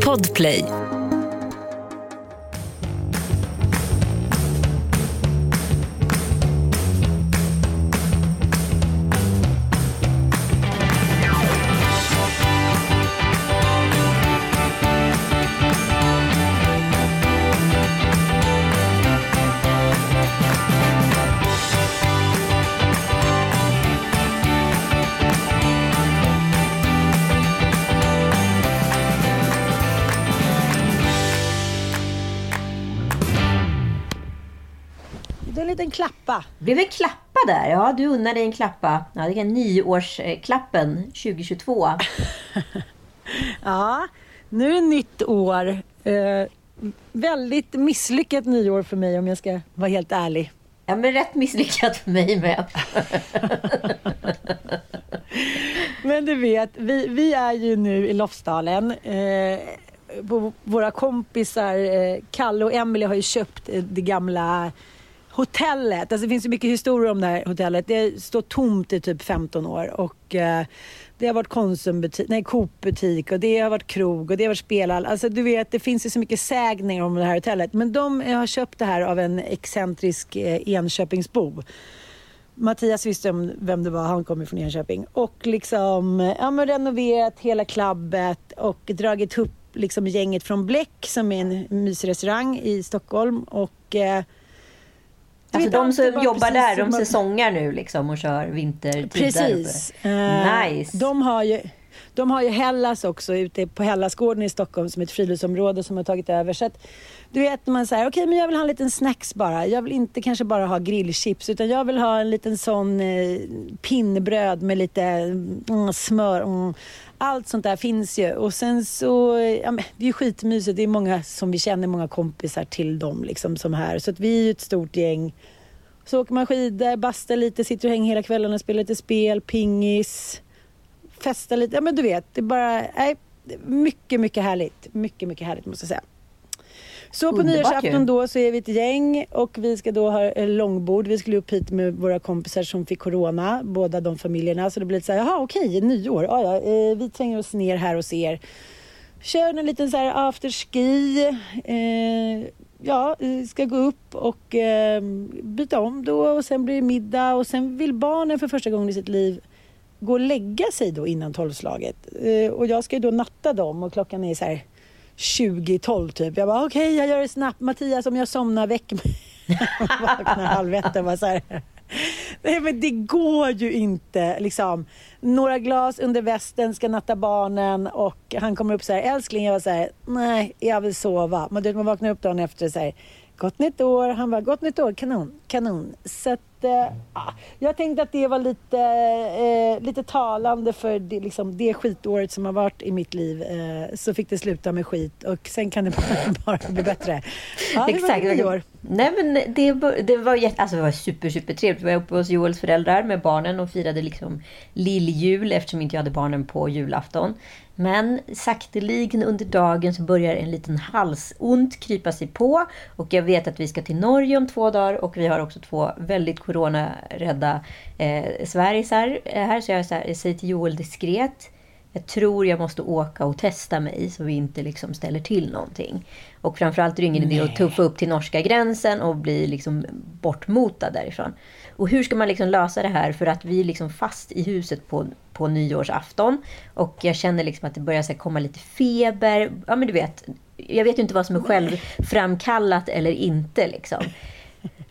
Podplay. Liten klappa. Blev en klappa där? Ja, du unnar dig en klappa. Ja, det är nyårsklappen 2022. Ja, nu är det nytt år. Eh, väldigt misslyckat nyår för mig om jag ska vara helt ärlig. Ja, men rätt misslyckat för mig med. Men du vet, vi, vi är ju nu i Lofsdalen. Eh, våra kompisar, eh, Kalle och Emelie har ju köpt eh, det gamla hotellet. Alltså det finns så mycket historier om det här hotellet. Det står tomt i typ 15 år. Och eh, det har varit Konsumbutik, nej Coop-butik och det har varit krog och det har varit spelhall. Alltså du vet, det finns ju så mycket sägningar om det här hotellet. Men de har köpt det här av en excentrisk eh, Enköpingsbo. Mattias visste om vem det var, han kommer från Enköping. Och liksom ja, men renoverat hela klabbet och dragit upp liksom gänget från Bläck som är en mysrestaurang i Stockholm. Och, eh, Alltså de som jobbar där, de säsongar nu liksom och kör vintertid Precis. där Eh. Nice. De har ju, de har ju Hellas också ute på Hellasgården i Stockholm som ett friluftsområde som har tagit över. Så att, du vet när man säger, okej okay, men jag vill ha en liten snacks bara. Jag vill inte kanske bara ha grillchips utan jag vill ha en liten sån eh, pinnbröd med lite mm, smör. Mm. Allt sånt där finns ju. Och sen så, ja, men, det är ju skitmysigt. Det är många som vi känner, många kompisar till dem liksom som här. Så att vi är ju ett stort gäng. Så åker man skidor, bastar lite, sitter och hänger hela kvällen och spelar lite spel, pingis, festar lite. Ja men du vet, det är bara, nej, mycket, mycket härligt. Mycket, mycket härligt måste jag säga. Så på nyårsafton då så är vi ett gäng och vi ska då ha eh, långbord. Vi skulle upp hit med våra kompisar som fick corona, båda de familjerna. Så det blir lite så här, jaha okej, nyår. Ja, ja, eh, vi tränger oss ner här hos er. Kör en liten så här afterski. Eh, ja, eh, ska gå upp och eh, byta om då och sen blir det middag och sen vill barnen för första gången i sitt liv gå och lägga sig då innan tolvslaget. Eh, och jag ska ju då natta dem och klockan är så här 2012 typ. Jag bara okej, okay, jag gör det snabbt. Mattias, om jag somnar, väck mig. Vaknar halv ett och bara så här. Nej men det går ju inte liksom. Några glas under västen ska natta barnen och han kommer upp så här, älskling, jag var så här, nej jag vill sova. Men du vet, man vaknar upp dagen efter och säger, gott nytt år. Han var gott nytt år, kanon, kanon. Så att, eh, ah, jag tänkte att det var lite, eh, lite talande för det, liksom, det skitåret som har varit i mitt liv. Eh, så fick det sluta med skit och sen kan det bara, bara bli bättre. Ja, det var. Nej men det, det var jätte, alltså det var super, super trevligt. Vi var uppe hos Joels föräldrar med barnen och firade liksom lilljul eftersom inte jag hade barnen på julafton. Men sakteligen under dagen så börjar en liten halsont krypa sig på. Och jag vet att vi ska till Norge om två dagar och vi har också två väldigt coronarädda eh, Sverigesar eh, här. Så jag, så här, jag säger till Joel diskret jag tror jag måste åka och testa mig så vi inte liksom ställer till någonting. Och framförallt är det ingen idé att tuffa upp till norska gränsen och bli liksom bortmotad därifrån. Och hur ska man liksom lösa det här för att vi är liksom fast i huset på, på nyårsafton. Och jag känner liksom att det börjar så komma lite feber. Ja men du vet, jag vet ju inte vad som är självframkallat eller inte liksom.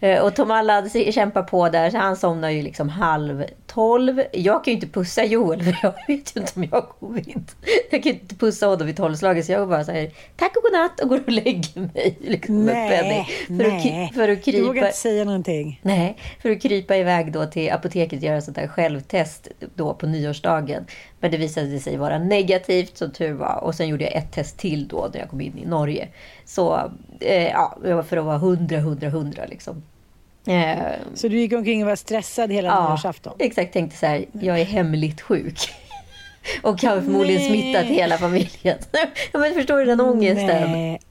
Eh, och Tom Allad kämpar på där, så han somnar ju liksom halv tolv. Jag kan ju inte pussa Joel, för jag vet ju inte om jag har covid. Jag kan ju inte pussa honom vid tolvslaget, så jag bara säger tack och godnatt och går och lägger mig. Liksom, nej, för nej. Att, för att krypa, du vågar inte säga någonting. Nej, för att krypa iväg då till apoteket och göra sånt där självtest då på nyårsdagen. Men det visade sig vara negativt, som tur var. Och sen gjorde jag ett test till då, när jag kom in i Norge. Så, eh, ja, för att vara hundra, hundra, hundra liksom. Eh, så du gick omkring och var stressad hela ja, nyårsafton? exakt. Tänkte så här, jag är hemligt sjuk. och har förmodligen Nej. smittat hela familjen. men förstår du den ångesten? Nej.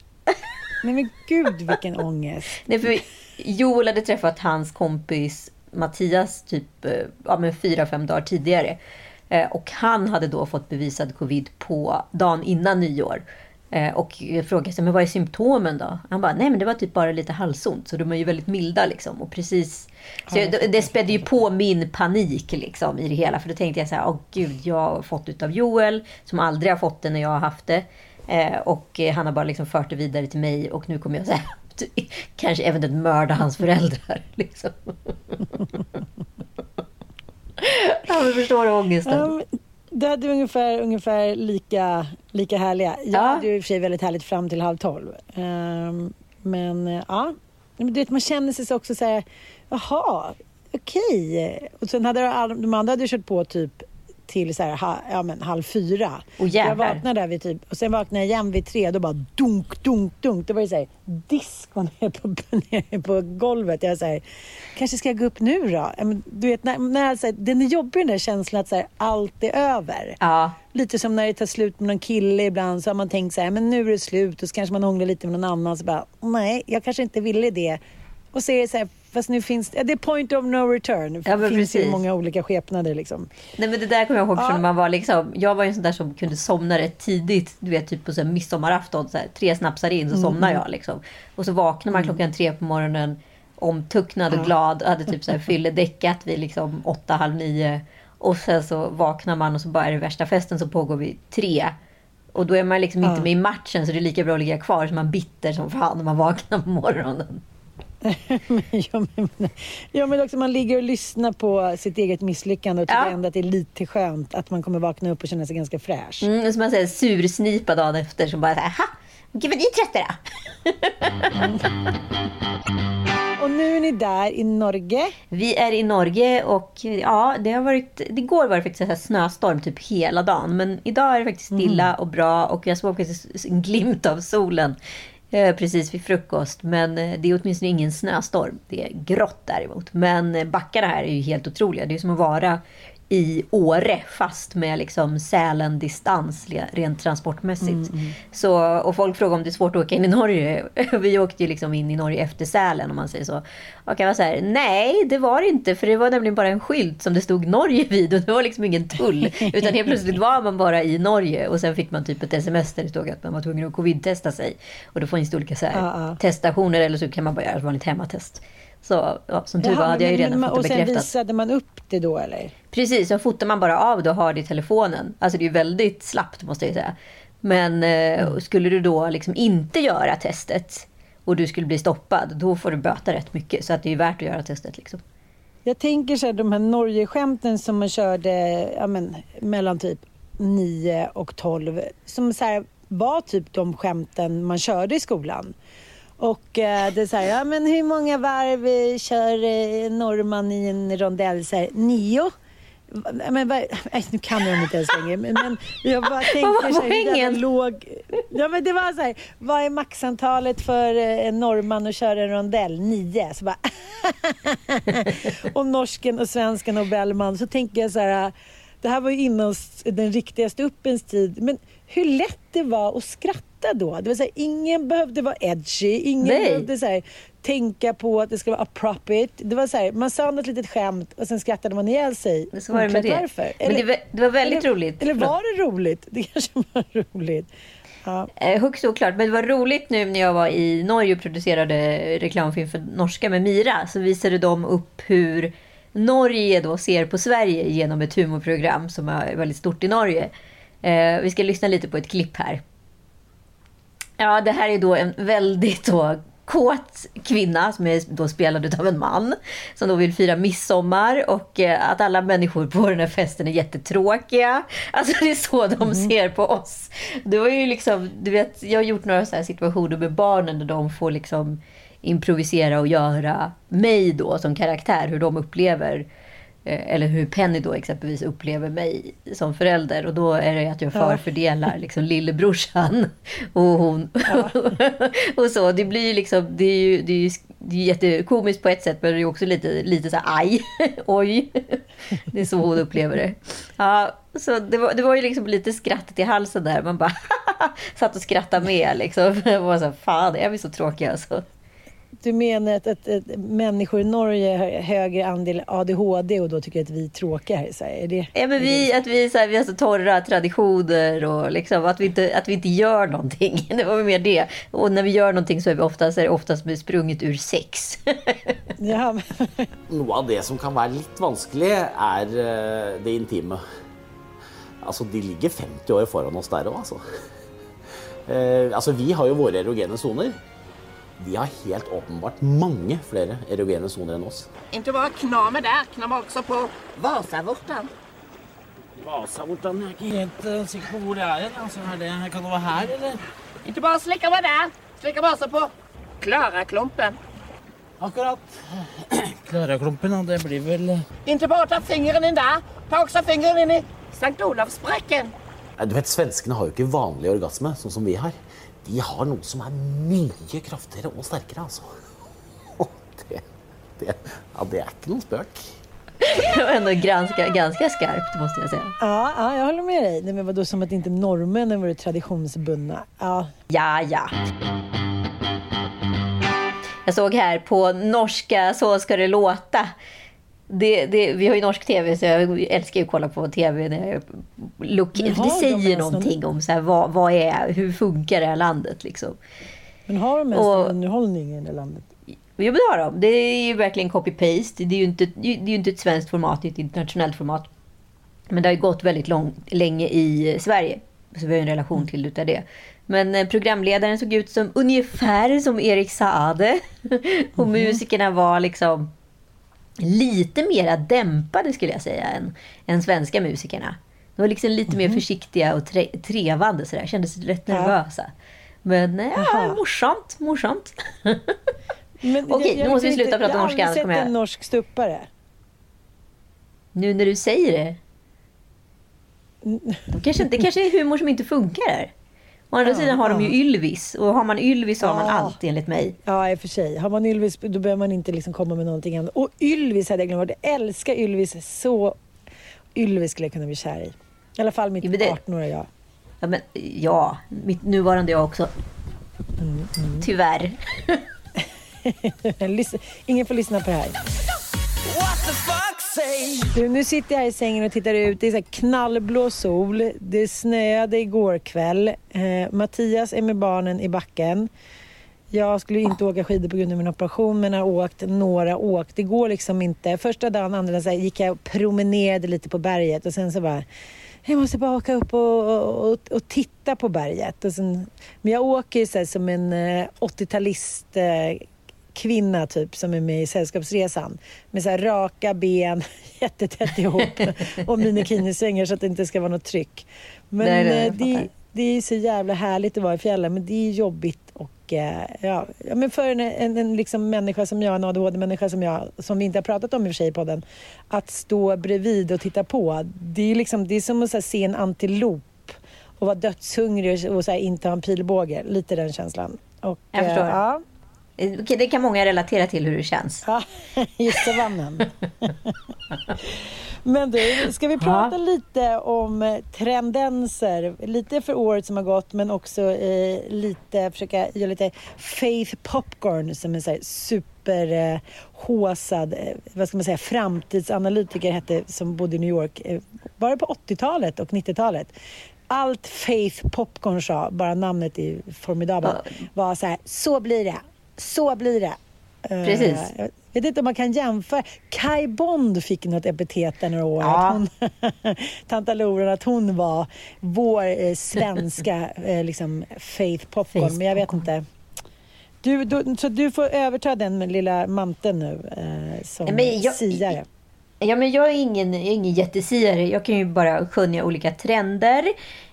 Nej men gud vilken ångest. Nej, för Joel hade träffat hans kompis Mattias typ eh, ja, men fyra, fem dagar tidigare. Eh, och han hade då fått bevisad covid på dagen innan nyår. Eh, och frågade men vad är symptomen då? Han bara, nej men det var typ bara lite halsont. Så de är ju väldigt milda liksom. Och precis, så det, det spädde ju på min panik liksom i det hela. För då tänkte jag så här, åh gud, jag har fått utav Joel. Som aldrig har fått det när jag har haft det. Eh, och han har bara liksom fört det vidare till mig. Och nu kommer jag så här, kanske eventuellt mörda hans föräldrar. Liksom. ja, men förstår du ångesten? Um, det hade ungefär, ungefär lika, lika härliga. Jag ja. hade ju i och för sig väldigt härligt fram till halv tolv. Um, men ja, du vet, man känner sig så också så här, jaha, okej. Okay. Och sen hade de andra hade kört på typ till så här, ha, ja, men, halv fyra. Oh, jag vaknade där vid typ, och sen vaknade jag igen vid tre. Då bara dunk, dunk, dunk. Det var ju så här, disco nere på, nere på golvet. Jag här, kanske ska jag gå upp nu då? Men, du vet, när, när, så här, den är jobbig den där känslan att så här, allt är över. Ja. Lite som när det tar slut med någon kille ibland så har man tänkt så här, men nu är det slut och så kanske man hånglar lite med någon annan. Så bara, nej, jag kanske inte ville det. Och så är det så här, Fast nu finns det är point of no return. Det ja, finns precis. ju många olika skepnader liksom. Nej men det där kommer jag ihåg ja. från man var liksom. Jag var ju en sån där som kunde somna rätt tidigt. Du vet typ på så här midsommarafton. Så här, tre snapsar in så mm. somnar jag liksom. Och så vaknar man mm. klockan tre på morgonen. Omtucknad och ja. glad. Hade typ så här fylledäckat vid liksom åtta, halv nio. Och sen så vaknar man och så bara är det värsta festen som pågår vid tre. Och då är man liksom ja. inte med i matchen så det är lika bra att ligga kvar så man bitter som fan när man vaknar på morgonen. ja, men, ja, men också man ligger och lyssnar på sitt eget misslyckande och tycker ja. ändå att det är lite skönt att man kommer vakna upp och känna sig ganska fräsch. Mm, som man säger sursnipa dagen efter som bara såhär, gud vad ni är trötta och nu är ni där i Norge. Vi är i Norge och ja, det har varit, igår var det faktiskt en snöstorm typ hela dagen. Men idag är det faktiskt stilla mm. och bra och jag såg faktiskt en glimt av solen Eh, precis vid frukost. Men eh, det är åtminstone ingen snöstorm. Det är grått däremot. Men eh, backarna här är ju helt otroliga. Det är som att vara i Åre fast med liksom Sälen-distans rent transportmässigt. Mm, mm. Så, och folk frågar om det är svårt att åka in i Norge. Vi åkte ju liksom in i Norge efter Sälen om man säger så. Och jag var så här, nej det var det inte för det var nämligen bara en skylt som det stod Norge vid och det var liksom ingen tull. Utan helt plötsligt var man bara i Norge och sen fick man typ ett sms där det stod att man var tvungen att covid-testa sig. Och då finns det olika så här, uh, uh. teststationer eller så kan man bara göra ett vanligt hemmatest. Så ja, som tur var hade jag ju redan men, fått det bekräftat. Och sen visade man upp det då eller? Precis, så fotar man bara av det och har det i telefonen. Alltså det är ju väldigt slappt måste jag säga. Men eh, mm. skulle du då liksom inte göra testet och du skulle bli stoppad, då får du böta rätt mycket. Så att det är värt att göra testet. Liksom. Jag tänker så här, de här Norge-skämten som man körde ja, men, mellan typ 9 och 12. Som så här, var typ de skämten man körde i skolan. Och eh, det är så här, ja men hur många varv eh, kör eh, norrman i en rondell? Så här, nio? Men, nej, nu kan jag inte ens längre. Men, men jag bara tänker så här, hur låg... Ja, men det var så här, vad är maxantalet för en norrman att köra en rondell? Nio. Så bara och norsken och svensken och Bellman. Så tänker jag så här, det här var ju innan den riktiga ståuppens tid. Men hur lätt det var att skratta skratta då. Det så här, ingen behövde vara edgy, ingen Nej. behövde så här, tänka på att det skulle vara appropriate. Det var så här, man sa något litet skämt och sen skrattade man ihjäl sig. Så var det med det. Varför. Men det var- det var väldigt eller, roligt. Eller var det roligt? Det kanske var roligt. Ja. Eh, högst oklart. Men det var roligt nu när jag var i Norge och producerade reklamfilm för norska med Mira. Så visade de upp hur Norge då ser på Sverige genom ett humorprogram som är väldigt stort i Norge. Eh, vi ska lyssna lite på ett klipp här. Ja, det här är då en väldigt då kåt kvinna som är då spelad av en man som då vill fira midsommar och eh, att alla människor på den här festen är jättetråkiga. Alltså det är så de ser på oss. Det var ju liksom, du vet, jag har gjort några så situationer med barnen där de får liksom improvisera och göra mig då som karaktär, hur de upplever eller hur Penny då exempelvis upplever mig som förälder. Och då är det att jag förfördelar liksom lillebrorsan och hon. och så. Det blir liksom, det är ju, det är ju det är jättekomiskt på ett sätt men det är också lite, lite så här aj, oj. Det är så hon upplever det. Ja, så det var, det var ju liksom lite skrattet i halsen där. Man bara satt och skrattade med liksom. Jag var så här, fan är vi så tråkiga alltså. Du menar att, att, att människor i Norge har högre andel ADHD och då tycker att vi är tråkiga här i Sverige? Är det, Ja, men vi, att vi, så här, vi har så torra traditioner och liksom, att, vi inte, att vi inte gör någonting. Det var mer det. Och när vi gör någonting så är, vi oftast, är det oftast sprunget ur sex. ja, men, Noe av det som kan være litt vanskelig, er eh, det intime. Altså, de ligger 50 år foran oss der òg, altså. Eh, altså. Vi har jo våre erogene soner. De har helt åpenbart mange flere erogene soner enn oss. Inte bara knamer där, knamer också på Vasavortan. Vasavortan er ikke helt uh, sikker på hvor det hen. Altså, er det, kan det være her, eller? Inte bara slicka mig där, slicka bara så på Klara-klumpen. Akkurat. Klaraklumpen, det blir vel eh, Inte bara ta fingren in där, ta också fingren in i Sankt Olofsspräcken. Nei, Du vet, Svenskene har jo ikke vanlig orgasme, sånn som vi har. De har noe som er mye kraftigere og sterkere, altså. Og det, det, ja, det er ikke noen spøk. Det var ändå ganska, ganska skarpt måste jag säga. ja, ja, jag håller med dig. Nej, men vadå, som att inte norrmännen vore traditionsbundna? Ja, Ja, ja. Jag såg här på norska Så ska det låta. Det, det, vi har ju norsk tv så jag älskar ju att kolla på tv. När jag, look, det de säger någon- någonting om så här, vad, vad är, hur funkar det här landet liksom. men har de ens Och- någon underhållning i det landet? Jo, men det har de. Det är ju verkligen copy-paste. Det är ju inte, det är ju inte ett svenskt format, det är ett internationellt format. Men det har ju gått väldigt lång, länge i Sverige. Så vi har ju en relation till utav det. Men eh, programledaren såg ut som ungefär som Erik Saade. Och musikerna var liksom lite mera dämpade skulle jag säga än, än svenska musikerna. De var liksom lite mer försiktiga och tre, trevande sådär. Kändes rätt Ja. nervösa. Men eh, ja, Jaha. morsamt, morsamt. Men Okej, nu måste vi sluta prata norska, Jag har aldrig jag- sett en norsk stuppare. Nu när du säger det. De kanske, det kanske är humor som inte funkar här. Å andra sidan har de ju Ylvis. Och har man Ylvis så har man Ja. allt enligt mig. Ja, i och för sig. Har man Ylvis då behöver man inte liksom komma med någonting annat. Och Ylvis hade jag glömt bort. Jag älskar Ylvis så... Ylvis skulle jag kunna bli kär i. I alla fall mitt men det- 18-åriga jag. Ja, men, ja, mitt nuvarande jag också. Tyvärr. Lys- Ingen får lyssna på det här. Du, nu sitter jag här i sängen och tittar ut. Det är så här knallblå sol. Det snöade igår kväll. Eh, Mattias är med barnen i backen. Jag skulle inte åka skidor på grund av min operation men har åkt några åk. Det går liksom inte. Första dagen, andra dagen så här, gick jag och promenerade lite på berget och sen så bara jag måste bara åka upp och, och, och, och titta på berget. Och sen, men jag åker ju så här som en eh, 80-talist eh, kvinna typ som är med i Sällskapsresan. Med så här raka ben, jättetätt ihop och minikinisvängar så att det inte ska vara något tryck. Men Nej, nej, jag eh, det, det är så jävla härligt att vara i fjällen men det är jobbigt och eh, ja, men för en, en, en liksom människa som jag, en ADHD-människa som jag, som vi inte har pratat om i och för sig i podden, att stå bredvid och titta på. Det är, liksom, det är som att här, se en antilop och vara dödshungrig och, och så här, inte ha en pilbåge. Lite den känslan. Och, Jag förstår. Eh, ja, det kan många relatera till hur det känns. Ja, i savannen. Men du, ska vi prata ja. lite om trendenser? Lite för året som har gått men också eh, lite, försöka göra lite faith popcorn som en så här superhåsad, eh, vad ska man säga, framtidsanalytiker hette som bodde i New York. Eh, var det på 80-talet och 90-talet? Allt Faith Popcorn sa, bara namnet är formidabelt, var så här, så blir det, så blir det. Eh, Precis. Uh, jag vet inte om man kan jämföra. Kai Bond fick något epitet där några år. Ja. Hon, att hon var vår eh, svenska eh, liksom, Faith Popcorn. Faith Men jag vet inte. Du, du, så du får överta den lilla manteln nu eh, som jag, siare. Ja, men jag är ingen, ingen jättesiare. Jag kan ju bara skönja olika trender.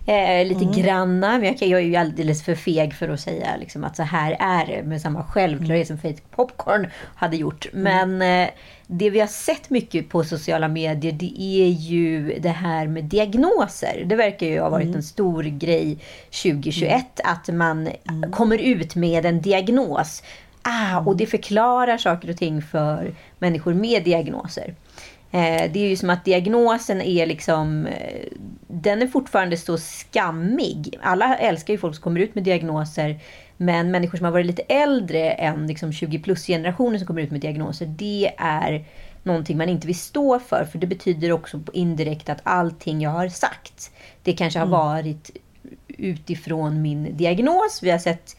Eh, lite mm. granna. Men jag, kan, jag är ju alldeles för feg för att säga liksom, att så här är det. Med samma självklarhet som Faith Popcorn hade gjort. Mm. Men eh, det vi har sett mycket på sociala medier det är ju det här med diagnoser. Det verkar ju ha varit mm. en stor grej 2021. Mm. Att man mm. kommer ut med en diagnos. Ah, och det förklarar saker och ting för människor med diagnoser. Eh, det är ju som att diagnosen är liksom, eh, den är fortfarande så skammig. Alla älskar ju folk som kommer ut med diagnoser. Men människor som har varit lite äldre än liksom 20 plus generationer som kommer ut med diagnoser, det är någonting man inte vill stå för. För det betyder också indirekt att allting jag har sagt, det kanske har mm. varit utifrån min diagnos. Vi har sett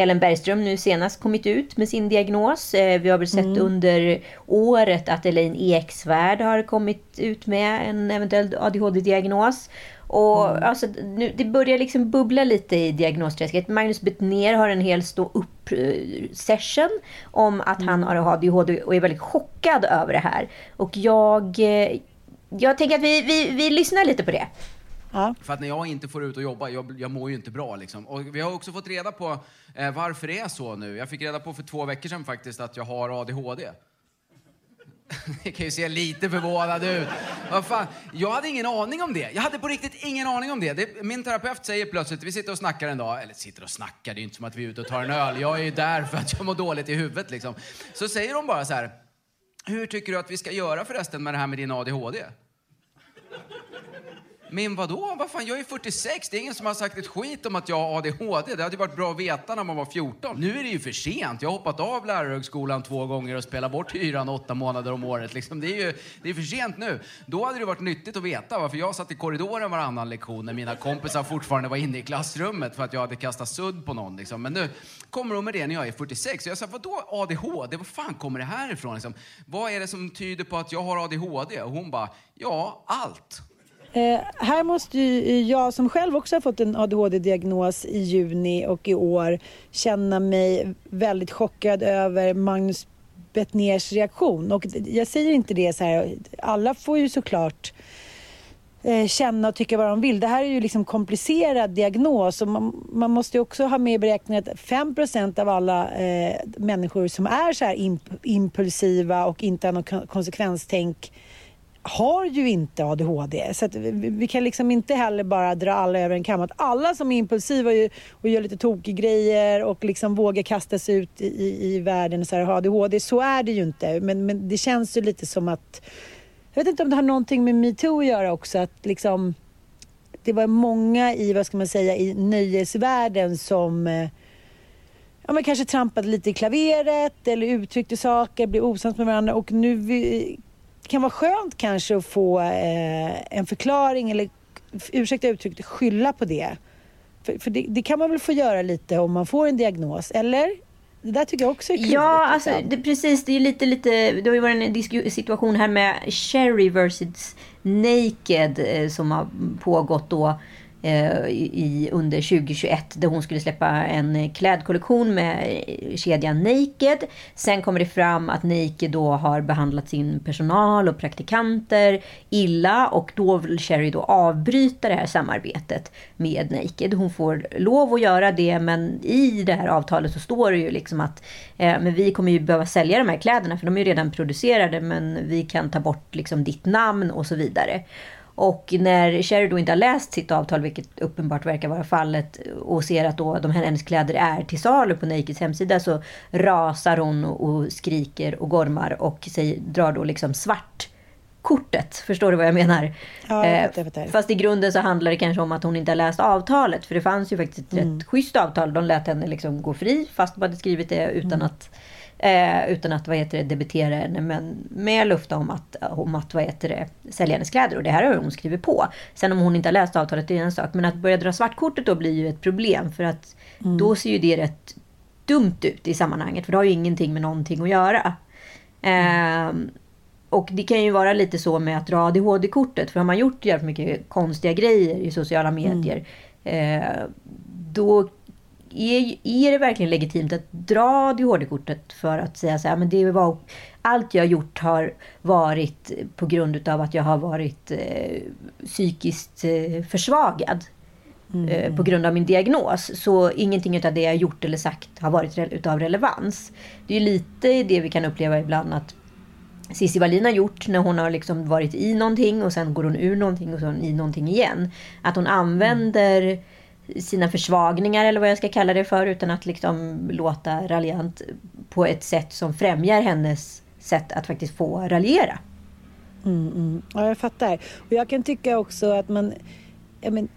Ellen Bergström nu senast kommit ut med sin diagnos. Eh, vi har väl sett mm. under året att Elaine Eksvärd har kommit ut med en eventuell ADHD-diagnos. Och mm. alltså, nu, det börjar liksom bubbla lite i diagnosträsket. Magnus Bettner har en hel stå upp session om att mm. han har ADHD och är väldigt chockad över det här. Och jag, eh, jag tänker att vi, vi, vi lyssnar lite på det. Ja. För att när jag inte får ut och jobba, jag, jag mår ju inte bra liksom. Och vi har också fått reda på eh, varför det är så nu. Jag fick reda på för två veckor sedan faktiskt att jag har ADHD. Det kan ju se lite förvånad ut. Vad fan? Jag hade ingen aning om det. Jag hade på riktigt ingen aning om det. det. Min terapeut säger plötsligt, vi sitter och snackar en dag, eller sitter och snackar, det är inte som att vi är ute och tar en öl. Jag är ju där för att jag mår dåligt i huvudet liksom. Så säger hon bara så här, hur tycker du att vi ska göra förresten med det här med din ADHD? Men vadå? Vad fan, jag är 46. Det är ingen som har sagt ett skit om att jag har ADHD. Det hade varit bra att veta när man var 14. Nu är det ju för sent. Jag har hoppat av lärarhögskolan två gånger och spelat bort hyran åtta månader om året. Liksom, det, är ju det är för sent nu. Då hade det varit nyttigt att veta varför jag satt i korridoren varannan lektion när mina kompisar fortfarande var inne i klassrummet för att jag hade kastat sudd på någon. Liksom. Men nu kommer de med det när jag är 46. Så jag sa, vadå ADHD? Var fan kommer det här ifrån? Liksom? Vad är det som tyder på att jag har ADHD? Och hon bara, ja, allt. Eh, här måste ju eh, jag som själv också har fått en ADHD-diagnos i juni och i år känna mig väldigt chockad över Magnus Bettners reaktion. Och jag säger inte det så här, alla får ju såklart eh, känna och tycka vad de vill. Det här är ju liksom komplicerad diagnos och man, man måste ju också ha med i beräkningen att 5% av alla eh, människor som är så här imp impulsiva och inte har något konsekvenstänk har ju inte ADHD. Så vi, vi, kan liksom inte heller bara dra alla över en kam. Att alla som är impulsiva och gör lite tokiga grejer och liksom vågar kasta sig ut i, i, världen och så här, har ADHD. Så är det ju inte. Men, men det känns ju lite som att... Jag vet inte om det har någonting med metoo att göra också. Att liksom, det var många i, vad ska man säga, i nöjesvärlden som eh, ja, men kanske trampade lite i klaveret eller uttryckte saker, blev osams med varandra och nu kan vara skönt kanske att få eh, en förklaring eller ursäkta uttrycket, skylla på det. För, för det, det, kan man väl få göra lite om man får en diagnos, eller? Det där tycker jag också är kul. Ja, alltså, det, precis. Det är lite, lite... Det har ju varit en situation här med Sherry versus Naked eh, som har pågått då Eh, i, under 2021 där hon skulle släppa en klädkollektion med eh, kedjan Naked. Sen kommer det fram att Naked då har behandlat sin personal och praktikanter illa och då vill Sherry då avbryta det här samarbetet med Naked. Hon får lov att göra det men i det här avtalet så står det ju liksom att eh, men vi kommer ju behöva sälja de här kläderna för de är ju redan producerade men vi kan ta bort liksom ditt namn och så vidare. Och när Cherry då inte har läst sitt avtal, vilket uppenbart verkar vara fallet, och ser att då de här hennes kläder är till salu på Nakeds hemsida så rasar hon och skriker och gormar och säger, drar då liksom svart kortet. Förstår du vad jag menar? Ja, jag Eh, jag fattar. Fast i grunden så handlar det kanske om att hon inte har läst avtalet. För det fanns ju faktiskt ett Mm. rätt schysst avtal. De lät henne liksom gå fri fast de hade skrivit det utan Mm. att Eh, utan att vad heter det, debitera henne men med löfte om att, om att vad heter det, sälja hennes kläder. Och det här har hon skrivit på. Sen om hon inte har läst avtalet det är en sak. Men att börja dra svartkortet då blir ju ett problem. För att Mm. då ser ju det rätt dumt ut i sammanhanget. För det har ju ingenting med någonting att göra. Ehm, och det kan ju vara lite så med att dra ADHD-kortet. För har man gjort jävligt mycket konstiga grejer i sociala medier. Eh, då är, är det verkligen legitimt att dra ADHD-kortet för att säga så här, men det var, allt jag gjort har varit på grund utav att jag har varit eh, psykiskt eh, försvagad. Eh, på grund av min diagnos. Så ingenting utav det jag gjort eller sagt har varit re- utav relevans. Det är lite det vi kan uppleva ibland att Cissi Wallin har gjort när hon har liksom varit i någonting och sen går hon ur någonting och sen i någonting igen. Att hon använder sina försvagningar eller vad jag ska kalla det för utan att liksom låta raljant på ett sätt som främjar hennes sätt att faktiskt få raljera. Mm, mm. Ja, jag fattar. Och jag kan tycka också att man... Jag, men,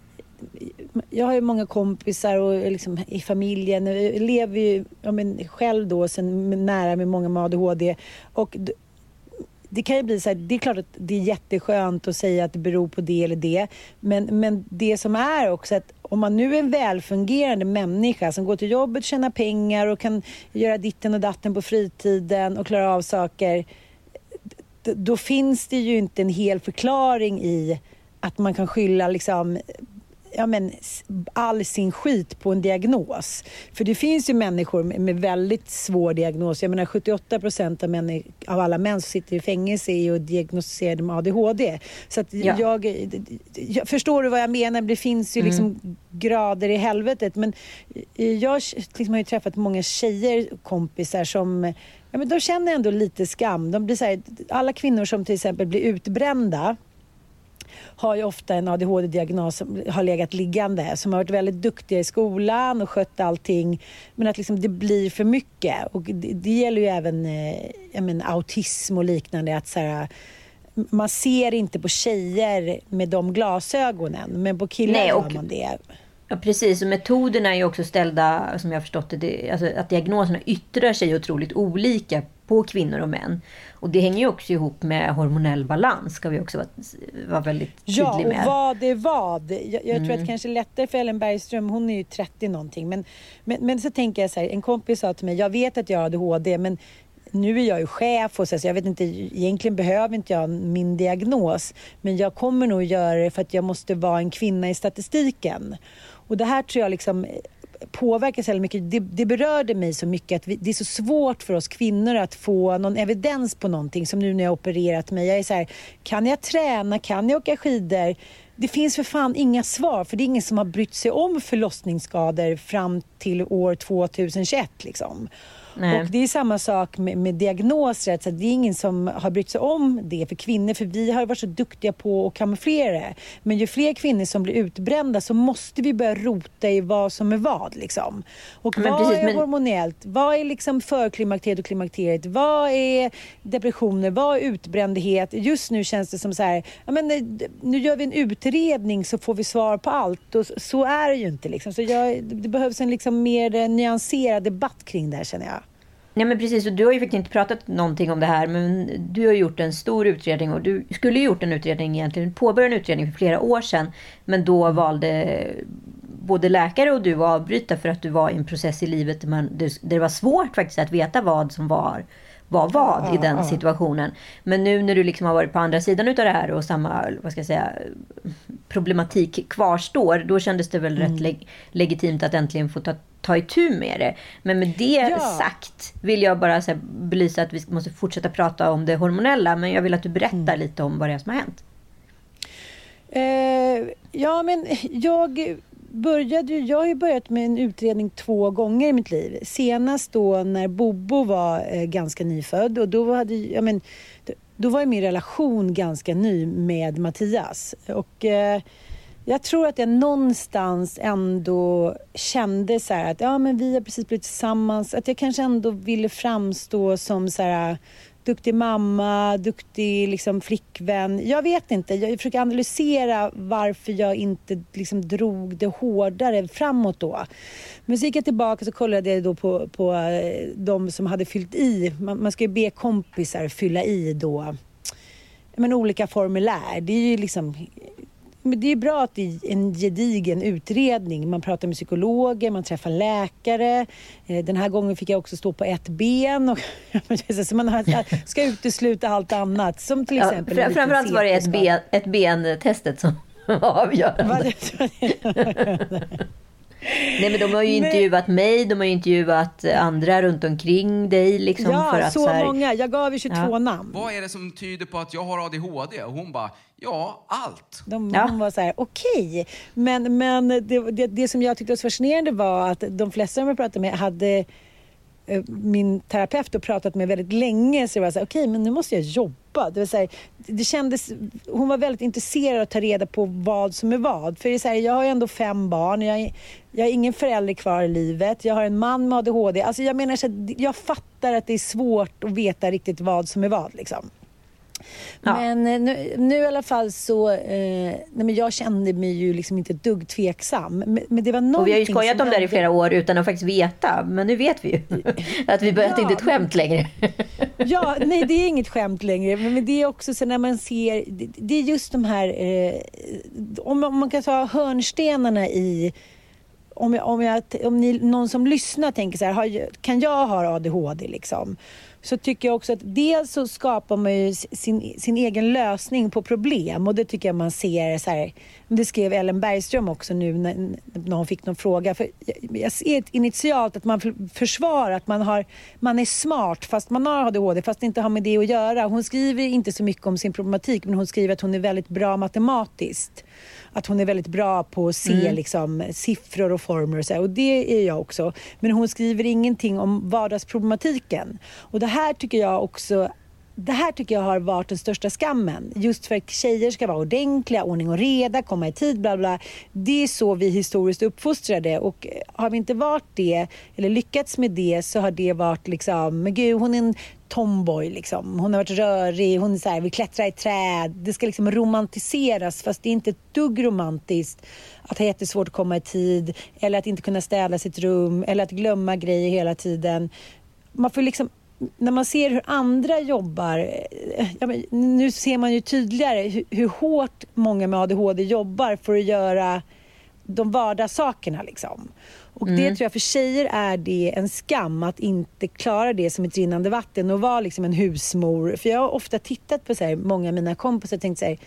jag har ju många kompisar och liksom i familjen. Jag lever ju jag men, själv då sen nära med många med ADHD. Och det kan ju bli så här, det är klart att det är jätteskönt att säga att det beror på det eller det. Men, men det som är också att om man nu är en välfungerande människa som går till jobbet, tjänar pengar och kan göra ditten och datten på fritiden och klara av saker då finns det ju inte en hel förklaring i att man kan skylla liksom, ja, men, all sin skit på en diagnos. För det finns ju människor med, väldigt svår diagnos. Jag menar 78 procent av, av alla män som sitter i fängelser är ju diagnostiserade med ADHD. Så att Ja. jag, jag... Förstår du vad jag menar? Det finns ju liksom grader i helvetet. Men jag liksom har ju träffat många tjejer, kompisar som Ja, men de känner ändå lite skam. De blir så här, alla kvinnor som till exempel blir utbrända har ju ofta en ADHD-diagnos som har legat liggande, som har varit väldigt duktiga i skolan och skött allting. Men att liksom det blir för mycket. Och det, det gäller ju även eh, menar, autism och liknande. Att så här, man ser inte på tjejer med de glasögonen, men på killar Nej, gör man det. Ja, precis. Och metoderna är ju också ställda, som jag har förstått det, det alltså att diagnoserna yttrar sig otroligt olika på kvinnor och män. Och det hänger ju också ihop med hormonell balans, ska vi också vara, vara väldigt tydlig Ja, och med. vad är vad? Jag, jag tror Mm. att det kanske är lättare för Ellen Bergström, hon är ju 30 någonting. Men, men, men så tänker jag så här, en kompis sa till mig, jag vet att jag har ADHD, men nu är jag ju chef och så, så jag vet inte, egentligen behöver inte jag min diagnos. Men jag kommer nog göra det för att jag måste vara en kvinna i statistiken. Och det här tror jag liksom påverkar så mycket. Det, det berörde mig så mycket att vi, det är så svårt för oss kvinnor att få någon evidens på någonting. Som nu när jag har opererat mig. Jag är så här, kan jag träna? Kan jag åka skidor? Det finns för fan inga svar för det är ingen som har brytt sig om förlossningsskador fram till år 2021. Liksom. Nej. Och det är samma sak med, med diagnoser. Så det är ingen som har brytt sig om det för kvinnor. För vi har varit så duktiga på att kamouflera det. Men ju fler kvinnor som blir utbrända så måste vi börja rota i vad som är vad. Liksom. Och Men vad precis, är men- hormonellt? Vad är liksom förklimakteriet och klimakteriet? Vad är depressioner? Vad är utbrändhet? Just nu känns det som så här, ja, men, eh, nu gör vi en utredning så får vi svar på allt. Och så- är det ju inte. Liksom. Så jag, det behövs en liksom mer eh, nyanserad debatt kring det här känner jag. Nej men precis, och du har ju faktiskt inte pratat någonting om det här men du har gjort en stor utredning och du skulle ju gjort en utredning egentligen, påbörja en utredning för flera år sedan. Men då valde både läkare och du att avbryta för att du var i en process i livet där, man, där det var svårt faktiskt att veta vad som var var vad i den situationen. Men nu när du liksom har varit på andra sidan utav det här och samma, vad ska jag säga, problematik kvarstår, då kändes det väl rätt leg- legitimt att äntligen få ta, ta itu med det. Men med det Ja. sagt vill jag bara så här, belysa att vi måste fortsätta prata om det hormonella, men jag vill att du berättar lite om vad det är som har hänt. Eh, ja, men jag började ju, jag har ju börjat med en utredning två gånger i mitt liv. Senast då när Bobo var eh, ganska nyfödd och då, hade, ja, men, då var ju min relation ganska ny med Mattias. Och eh, jag tror att jag någonstans ändå kände så här att ja, men vi har precis blivit tillsammans. Att jag kanske ändå ville framstå som så här duktig mamma, duktig liksom, flickvän. Jag vet inte. Jag försöker analysera varför jag inte liksom, drog det hårdare framåt då. Men så gick jag tillbaka och kollade jag då på, på eh, de som hade fyllt i. Man, man ska ju be kompisar fylla i då men, olika formulär. Det är ju liksom men det är bra att det är en gedigen utredning. Man pratar med psykologer, man träffar läkare. Eh, den här gången fick jag också stå på ett ben. Och, så man ska utesluta allt annat. Som till exempel ja, framförallt var det ett, ben, ett ben-testet som var avgörande. Nej men de har ju intervjuat mig, de har intervjuat andra runt omkring dig. Liksom, ja, för att, så, så här... många. Jag gav ju 22 ja. namn. Vad är det som tyder på att jag har ADHD? Och hon bara, ja, allt. De, ja. Hon var så här, okej. Okay. Men, men det, det, det, som jag tyckte var fascinerande var att de flesta som jag pratade med hade Eh, min terapeut och pratat med väldigt länge så det var så okej okay, men nu måste jag jobba. Det, var det kändes, hon var väldigt intresserad av att ta reda på vad som är vad. För det är så här, jag har ju ändå fem barn, jag, jag har ingen förälder kvar i livet, jag har en man med ADHD. Alltså jag menar så jag fattar att det är svårt att veta riktigt vad som är vad. Liksom. Ja. Men eh, nu, nu, i alla fall så, eh, nej men jag kände mig ju liksom inte ett dugg tveksam. Men, men det var och vi har ju skojat om det här i flera år utan att faktiskt veta. Men nu vet vi ju att vi börjat ja, inte ett skämt längre. ja, nej det är inget skämt längre. Men, men det är också så när man ser, det, det är just de här, eh, om, om man kan ta hörnstenarna i om, jag, om, jag, om ni, någon som lyssnar tänker så här, har, kan jag ha ADHD liksom? Så tycker jag också att dels så skapar man ju sin, sin egen lösning på problem och det tycker jag man ser så här, det skrev Ellen Bergström också nu när, när hon fick någon fråga. För jag, ser initialt att man försvarar att man, har, man är smart fast man har ADHD fast det inte har med det att göra. Hon skriver inte så mycket om sin problematik men hon skriver att hon är väldigt bra matematiskt att hon är väldigt bra på att se mm. liksom, siffror och former och så. Och det är jag också. Men hon skriver ingenting om vardagsproblematiken. Och det här tycker jag också det här tycker jag har varit den största skammen. Just för att tjejer ska vara ordentliga, ordning och reda, komma i tid, bla bla. Det är så vi historiskt uppfostrade och eh, har vi inte varit det eller lyckats med det så har det varit liksom, men gud hon är en tomboy liksom. Hon har varit rörig, hon är så här, vill klättra i träd. Det ska liksom romantiseras fast det är inte ett dugg romantiskt att ha jättesvårt att komma i tid eller att inte kunna städa sitt rum eller att glömma grejer hela tiden. Man får liksom när man ser hur andra jobbar, eh, ja, nu ser man ju tydligare hur, hur, hårt många med ADHD jobbar för att göra de vardagssakerna. Liksom. Och mm. det tror jag för tjejer är det en skam att inte klara det som ett rinnande vatten och vara liksom en husmor. För jag har ofta tittat på så här, många av mina kompisar och tänkt så här,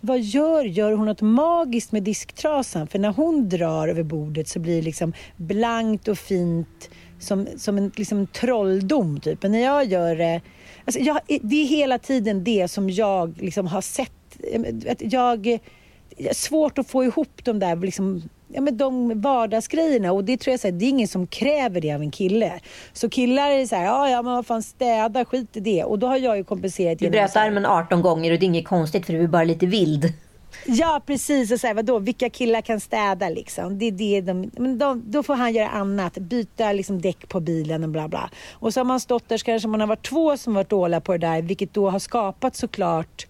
vad gör, gör hon något magiskt med disktrasan? För när hon drar över bordet så blir det liksom blankt och fint som, som en liksom trolldom typ. Men när jag gör det, alltså jag, det är hela tiden det som jag liksom har sett. Att jag, svårt att få ihop de där liksom, ja, men de vardagsgrejerna och det tror jag så här, det är ingen som kräver det av en kille. Så killar är så här, ja ja men vad fan städa, skit i det. Och då har jag ju kompenserat Du bröt armen 18 gånger och det är inget konstigt för du är bara lite vild. Ja precis, och så här, vadå, vilka killar kan städa liksom? Det är det de, men de, då får han göra annat, byta liksom däck på bilen och bla bla. Och så har man stått där så kanske man har varit två som varit dåliga på det där vilket då har skapat såklart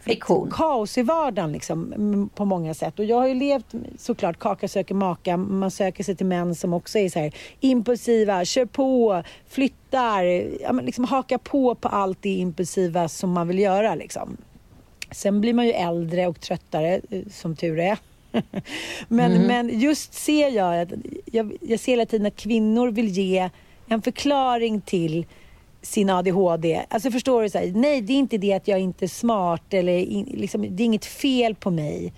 Friktion. kaos i vardagen liksom, på många sätt. Och jag har ju levt såklart, kaka söker maka, man söker sig till män som också är så här impulsiva, kör på, flyttar, ja, men liksom hakar på på allt det impulsiva som man vill göra liksom. Sen blir man ju äldre och tröttare, eh, som tur är. men, mm. men just ser jag, att, jag, jag ser hela tiden att kvinnor vill ge en förklaring till sin ADHD. Alltså förstår du? Så här, nej, det är inte det att jag inte är smart eller in, liksom, det är inget fel på mig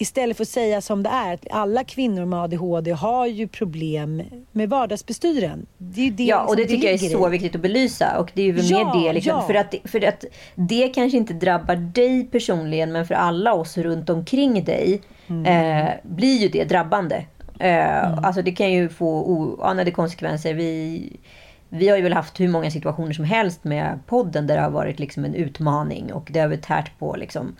istället för att säga som det är, att alla kvinnor med ADHD har ju problem med vardagsbestyren. Det är det ja, och det, det tycker jag är så viktigt att belysa. Och det är ju ja, mer det, liksom, ja. för, att, för att det kanske inte drabbar dig personligen, men för alla oss runt omkring dig mm. eh, blir ju det drabbande. Eh, mm. Alltså det kan ju få oanade konsekvenser. Vi, vi har ju väl haft hur många situationer som helst med podden där det har varit liksom en utmaning och det har vi tärt på liksom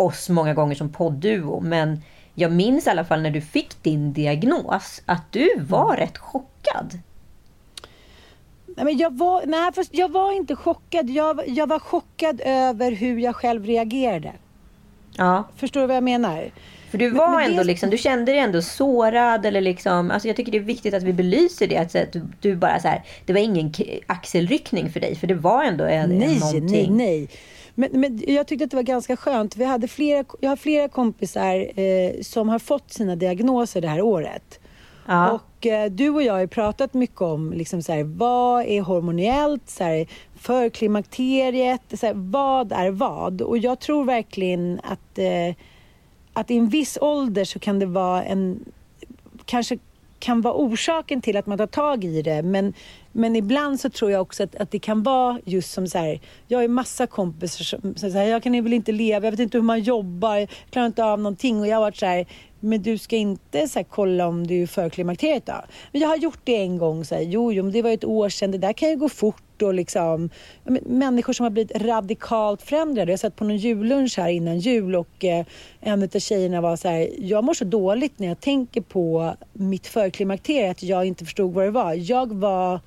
oss många gånger som poddduo. Men jag minns i alla fall när du fick din diagnos att du var rätt chockad. Nej, men jag, var, nej, fast jag var inte chockad. Jag, jag var chockad över hur jag själv reagerade. Ja. Förstår du vad jag menar? För du var Men- men det- ändå liksom, du kände dig ändå sårad eller liksom, alltså jag tycker det är viktigt att vi belyser det. Att, att du, du bara så här, det var ingen axelryckning för dig, för det var ändå en, Nej, någonting. nej, nej. Men, men jag tyckte att det var ganska skönt. Vi hade flera, jag har flera kompisar eh, som har fått sina diagnoser det här året. Ja. Och eh, du och jag har pratat mycket om liksom så här, vad är hormoniellt, så här, förklimakteriet, så här, vad är vad? Och jag tror verkligen att, eh, att i en viss ålder så kan det vara en, kanske kan vara orsaken till att man tar tag i det. Men, men ibland så tror jag också att, att det kan vara just som så här, jag har ju massa kompisar som säger så här, jag kan väl inte leva, jag vet inte hur man jobbar, jag klarar inte av någonting. Och jag har varit så här, men du ska inte så här, kolla om du är förklimakteriet då? Men jag har gjort det en gång, så här, jo, jo, men det var ju ett år sedan, det där kan ju gå fort och liksom, människor som har blivit radikalt förändrade. Jag satt på någon jullunch här innan jul och eh, en av tjejerna var så här, jag mår så dåligt när jag tänker på mitt förklimakterie att jag inte förstod vad det var. Jag var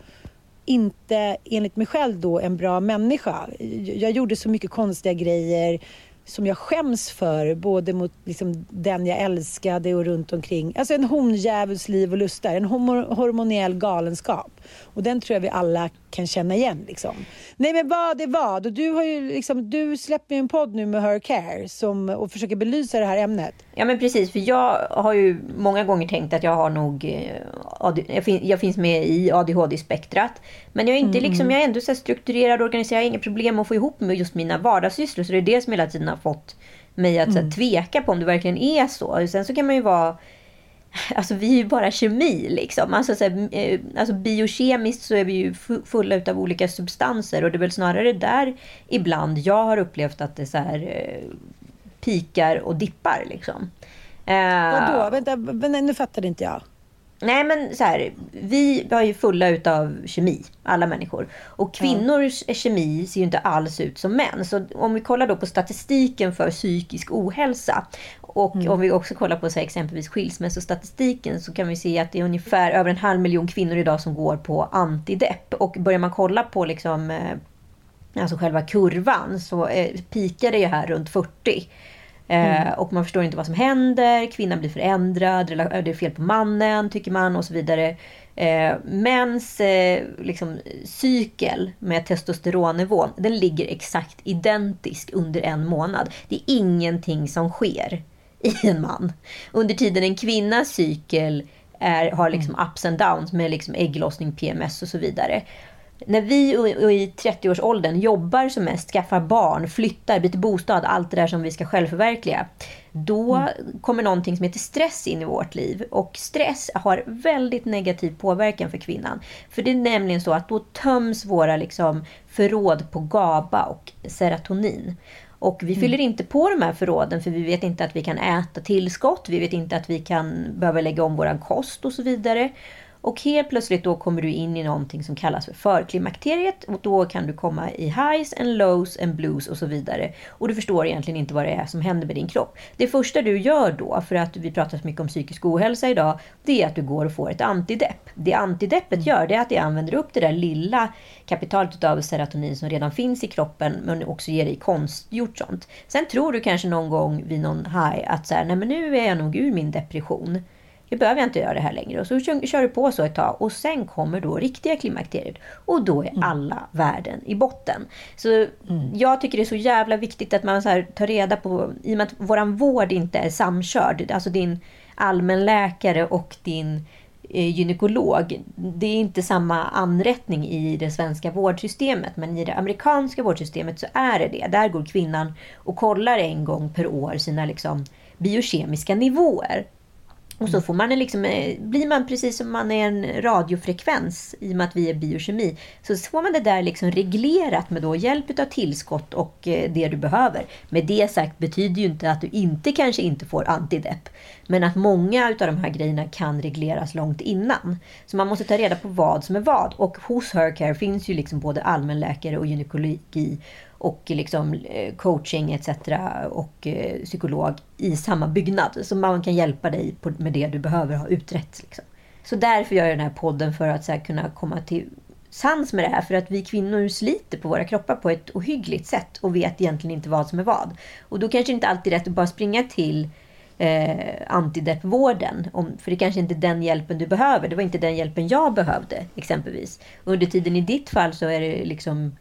inte, enligt mig själv då, en bra människa. Jag gjorde så mycket konstiga grejer som jag skäms för, både mot liksom, den jag älskade och runt omkring. Alltså en hondjävuls liv och lustar, en hormoniell galenskap. Och den tror jag vi alla kan känna igen. Liksom. Nej men vad är vad? Och du, har ju, liksom, du släpper ju en podd nu med Her Care som, och försöker belysa det här ämnet. Ja men precis, för jag har ju många gånger tänkt att jag har nog... eh, jag, fin, jag finns med i ADHD-spektrat. Men jag är inte liksom, jag är ändå så strukturerad och organiserad. Jag har inga problem att få ihop med just mina vardagssysslor. Så det är det som hela tiden har fått mig att så här, tveka på om det verkligen är så. Sen så kan man ju vara... Alltså vi är ju bara kemi liksom. Alltså, så här, eh, alltså biokemiskt så är vi ju fu- fulla utav olika substanser. Och det är väl snarare där ibland jag har upplevt att det så här eh, pikar och dippar liksom. Eh, Vadå? Vänta, vänta, nu fattade inte jag. Nej men så här, vi var ju fulla utav kemi, alla människor. Och kvinnors kemi ser ju inte alls ut som män. Så om vi kollar då på statistiken för psykisk ohälsa och om vi också kollar på så här, exempelvis skilsmässostatistiken så kan vi se att det är ungefär över en halv miljon kvinnor idag som går på antidepp. Och börjar man kolla på liksom, eh, alltså själva kurvan så eh, pikar det ju här runt 40. Eh, och man förstår inte vad som händer, kvinnan blir förändrad, rela- det är fel på mannen tycker man och så vidare. Eh, mäns eh, liksom, cykel med testosteronnivån, den ligger exakt identisk under en månad. Det är ingenting som sker i en man. Under tiden en kvinnas cykel är, har liksom ups and downs med liksom ägglossning, PMS och så vidare. När vi i 30-årsåldern jobbar som mest, skaffar barn, flyttar, byter bostad, allt det där som vi ska självförverkliga. Då kommer någonting som heter stress in i vårt liv. Och stress har väldigt negativ påverkan för kvinnan. För det är nämligen så att då töms våra liksom förråd på GABA och serotonin. Och vi fyller inte på de här förråden för vi vet inte att vi kan äta tillskott. Vi vet inte att vi kan behöva lägga om våran kost och så vidare. Och helt plötsligt då kommer du in i någonting som kallas för förklimakteriet. Och då kan du komma i highs and lows and blues och så vidare. Och du förstår egentligen inte vad det är som händer med din kropp. Det första du gör då, för att vi pratar så mycket om psykisk ohälsa idag, det är att du går och får ett antidepp. Det antideppet gör det är att det använder upp det där lilla kapitalet av serotonin som redan finns i kroppen men också ger dig konstgjort sånt. Sen tror du kanske någon gång vid någon high att så här, nej men nu är jag nog ur min depression. Nu behöver jag inte göra det här längre. Och så kör, du på så ett tag och sen kommer då riktiga klimakteriet. Och då är alla värden i botten. Så jag tycker det är så jävla viktigt att man så här tar reda på, i och med att våran vård inte är samkörd, alltså din allmänläkare och din eh, gynekolog. Det är inte samma anrättning i det svenska vårdsystemet. Men i det amerikanska vårdsystemet så är det det. Där går kvinnan och kollar en gång per år sina liksom, biokemiska nivåer. Och så får man liksom, eh, blir man precis som man är en radiofrekvens i och med att vi är biokemi. Så får man det där liksom reglerat med då hjälp av tillskott och eh, det du behöver. Med det sagt betyder ju inte att du inte kanske inte får antidepp. Men att många av de här grejerna kan regleras långt innan. Så man måste ta reda på vad som är vad. Och hos Hercare finns ju liksom både allmänläkare och gynekologi och liksom eh, coaching etc. och eh, psykolog i samma byggnad. Så man kan hjälpa dig med det du behöver ha utrett. Liksom. Så därför gör jag den här podden för att så här, kunna komma till sans med det här. För att vi kvinnor sliter på våra kroppar på ett ohyggligt sätt och vet egentligen inte vad som är vad. Och då kanske det inte alltid är rätt att bara springa till eh, antideppvården. För det kanske inte är den hjälpen du behöver. Det var inte den hjälpen jag behövde exempelvis. Under tiden i ditt fall så är det liksom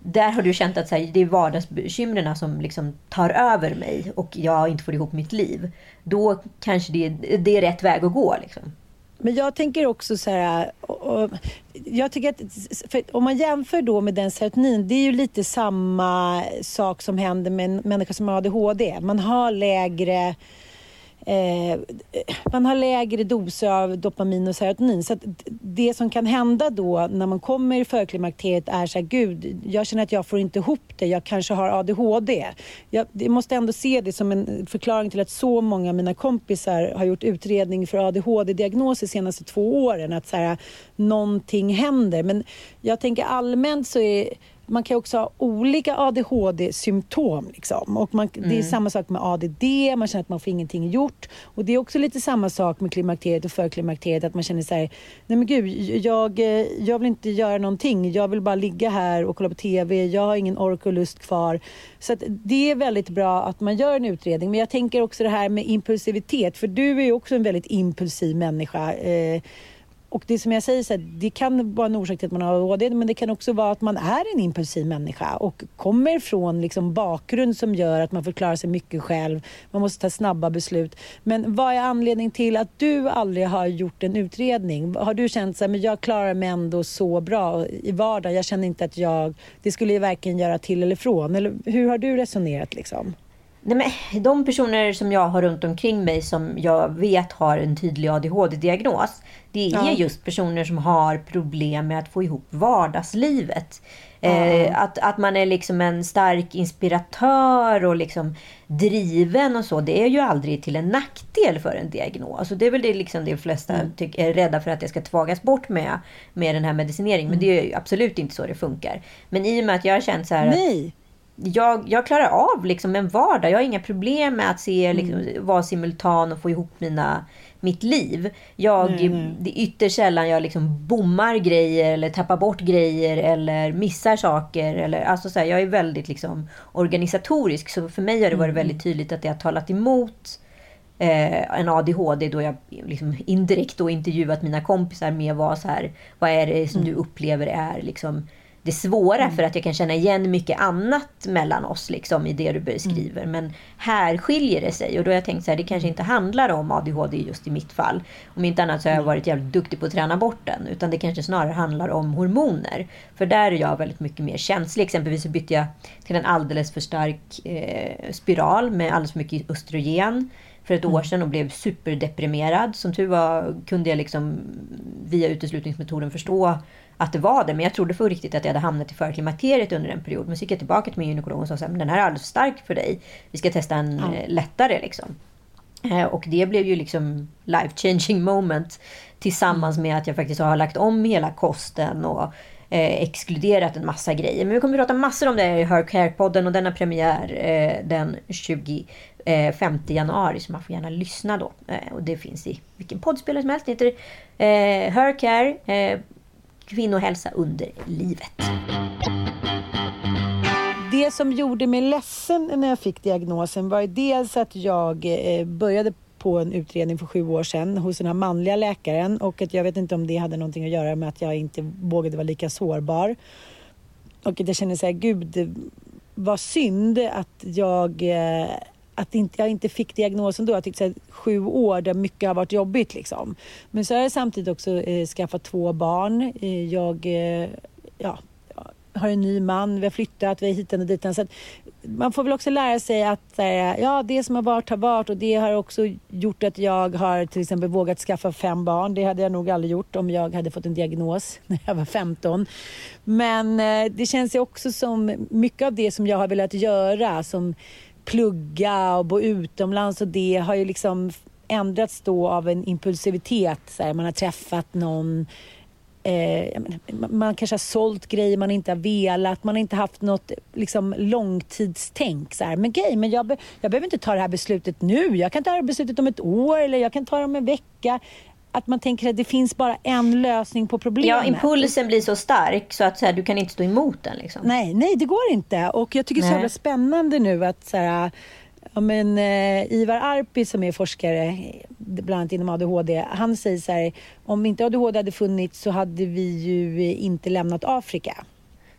där har du känt att här, det är vardagsbekymren som liksom tar över mig och jag inte får ihop mitt liv. Då kanske det, det är rätt väg att gå. Liksom. Men jag tänker också så här, och, och, jag tycker att om man jämför då med den serotonin, det är ju lite samma sak som händer med en människa som har ADHD. Man har lägre eh, man har lägre doser av dopamin och serotonin. Så det som kan hända då när man kommer i förklimakteriet är så här, gud, jag känner att jag får inte ihop det, jag kanske har ADHD. Jag, jag måste ändå se det som en förklaring till att så många av mina kompisar har gjort utredning för ADHD-diagnos de senaste två åren. Att så här, någonting händer. Men jag tänker allmänt så är man kan också ha olika ADHD-symptom. Liksom. Och man, mm. Det är mm. samma sak med ADD, man känner att man får ingenting gjort. Och Det är också lite samma sak med klimakteriet och förklimakteriet, att man känner så här, nej men gud, jag, jag vill inte göra någonting. Jag vill bara ligga här och kolla på TV. Jag har ingen ork och lust kvar. Så det är väldigt bra att man gör en utredning. Men jag tänker också det här med impulsivitet, för du är ju också en väldigt impulsiv människa. Eh, och det som jag säger, så här, det kan vara en orsak till att man har ADHD men det kan också vara att man är en impulsiv människa och kommer från liksom bakgrund som gör att man förklarar sig mycket själv. Man måste ta snabba beslut. Men vad är anledningen till att du aldrig har gjort en utredning? Har du känt att jag klarar mig ändå så bra i vardagen? Jag känner inte att jag... Det skulle ju verkligen göra till eller från. Eller hur har du resonerat liksom? Nej, men de personer som jag har runt omkring mig som jag vet har en tydlig ADHD-diagnos. Det är ja. just personer som har problem med att få ihop vardagslivet. Ja. Eh, att, att man är liksom en stark inspiratör och liksom driven och så. Det är ju aldrig till en nackdel för en diagnos. Alltså det är väl det liksom de flesta mm. tycker, är rädda för att det ska tvagas bort med, med den här medicineringen. Men mm. det är ju absolut inte så det funkar. Men i och med att jag har känt så här... Nej jag, jag klarar av liksom en vardag. Jag har inga problem med att se, liksom, mm. vara simultan och få ihop mina, mitt liv. Jag, mm. Det är ytterst sällan jag liksom bommar grejer eller tappar bort grejer eller missar saker. Eller, alltså så här, jag är väldigt liksom organisatorisk. Så för mig har det varit mm. väldigt tydligt att det har talat emot eh, en ADHD då jag liksom indirekt då intervjuat mina kompisar med vad, så här, vad är det som mm. du upplever är liksom det svåra mm. för att jag kan känna igen mycket annat mellan oss liksom, i det du beskriver. Mm. Men här skiljer det sig och då har jag tänkt så här, det kanske inte handlar om ADHD just i mitt fall. Om inte annat så har jag varit jävligt duktig på att träna bort den. Utan det kanske snarare handlar om hormoner. För där är jag väldigt mycket mer känslig. Exempelvis så bytte jag till en alldeles för stark eh, spiral med alldeles för mycket östrogen för ett år mm. sedan och blev superdeprimerad. Som tur var kunde jag liksom via uteslutningsmetoden förstå att det var det. Men jag trodde för riktigt att jag hade hamnat i förklimakteriet under en period. Men så gick jag tillbaka till min gynekolog och sa att den här är alldeles för stark för dig. Vi ska testa en ja. Eh, lättare liksom. Eh, och det blev ju liksom life changing moment. Tillsammans med att jag faktiskt har lagt om hela kosten och eh, exkluderat en massa grejer. Men vi kommer att prata massor om det i Her Care-podden och den har premiär eh, den 25 eh, januari. Så man får gärna lyssna då. Eh, och det finns i vilken poddspelare som helst. Det heter Her Care kvinnohälsa under livet. Det som gjorde mig ledsen när jag fick diagnosen var dels att jag eh, började på en utredning för sju år sedan hos den här manliga läkaren och att jag vet inte om det hade någonting att göra med att jag inte vågade vara lika sårbar. Och att jag kände så här, gud vad synd att jag eh, att inte, jag inte fick diagnosen då. Jag tyckte att sju år där mycket har varit jobbigt. Liksom. Men så har jag samtidigt också eh, skaffat två barn. Eh, jag eh, ja, har en ny man, vi har flyttat, vi är hit och dit. Så man får väl också lära sig att eh, ja, det som har varit har varit och det har också gjort att jag har till exempel vågat skaffa fem barn. Det hade jag nog aldrig gjort om jag hade fått en diagnos när jag var 15. Men eh, det känns ju också som mycket av det som jag har velat göra som plugga och bo utomlands och det har ju liksom ändrats då av en impulsivitet. Så här, man har träffat någon, eh, man kanske har sålt grejer man inte har velat, man har inte haft något liksom, långtidstänk. Så här. Men grej, men jag, be jag behöver inte ta det här beslutet nu. Jag kan ta det här beslutet om ett år eller jag kan ta det om en vecka att man tänker att det finns bara en lösning på problemet. Ja, impulsen blir så stark så att så här, du kan inte stå emot den. Liksom. Nej, nej, det går inte. Och jag tycker det är så jävla spännande nu att så här, ja, men, eh, Ivar Arpi som är forskare bland annat inom ADHD, han säger så här, om inte ADHD hade funnits så hade vi ju inte lämnat Afrika.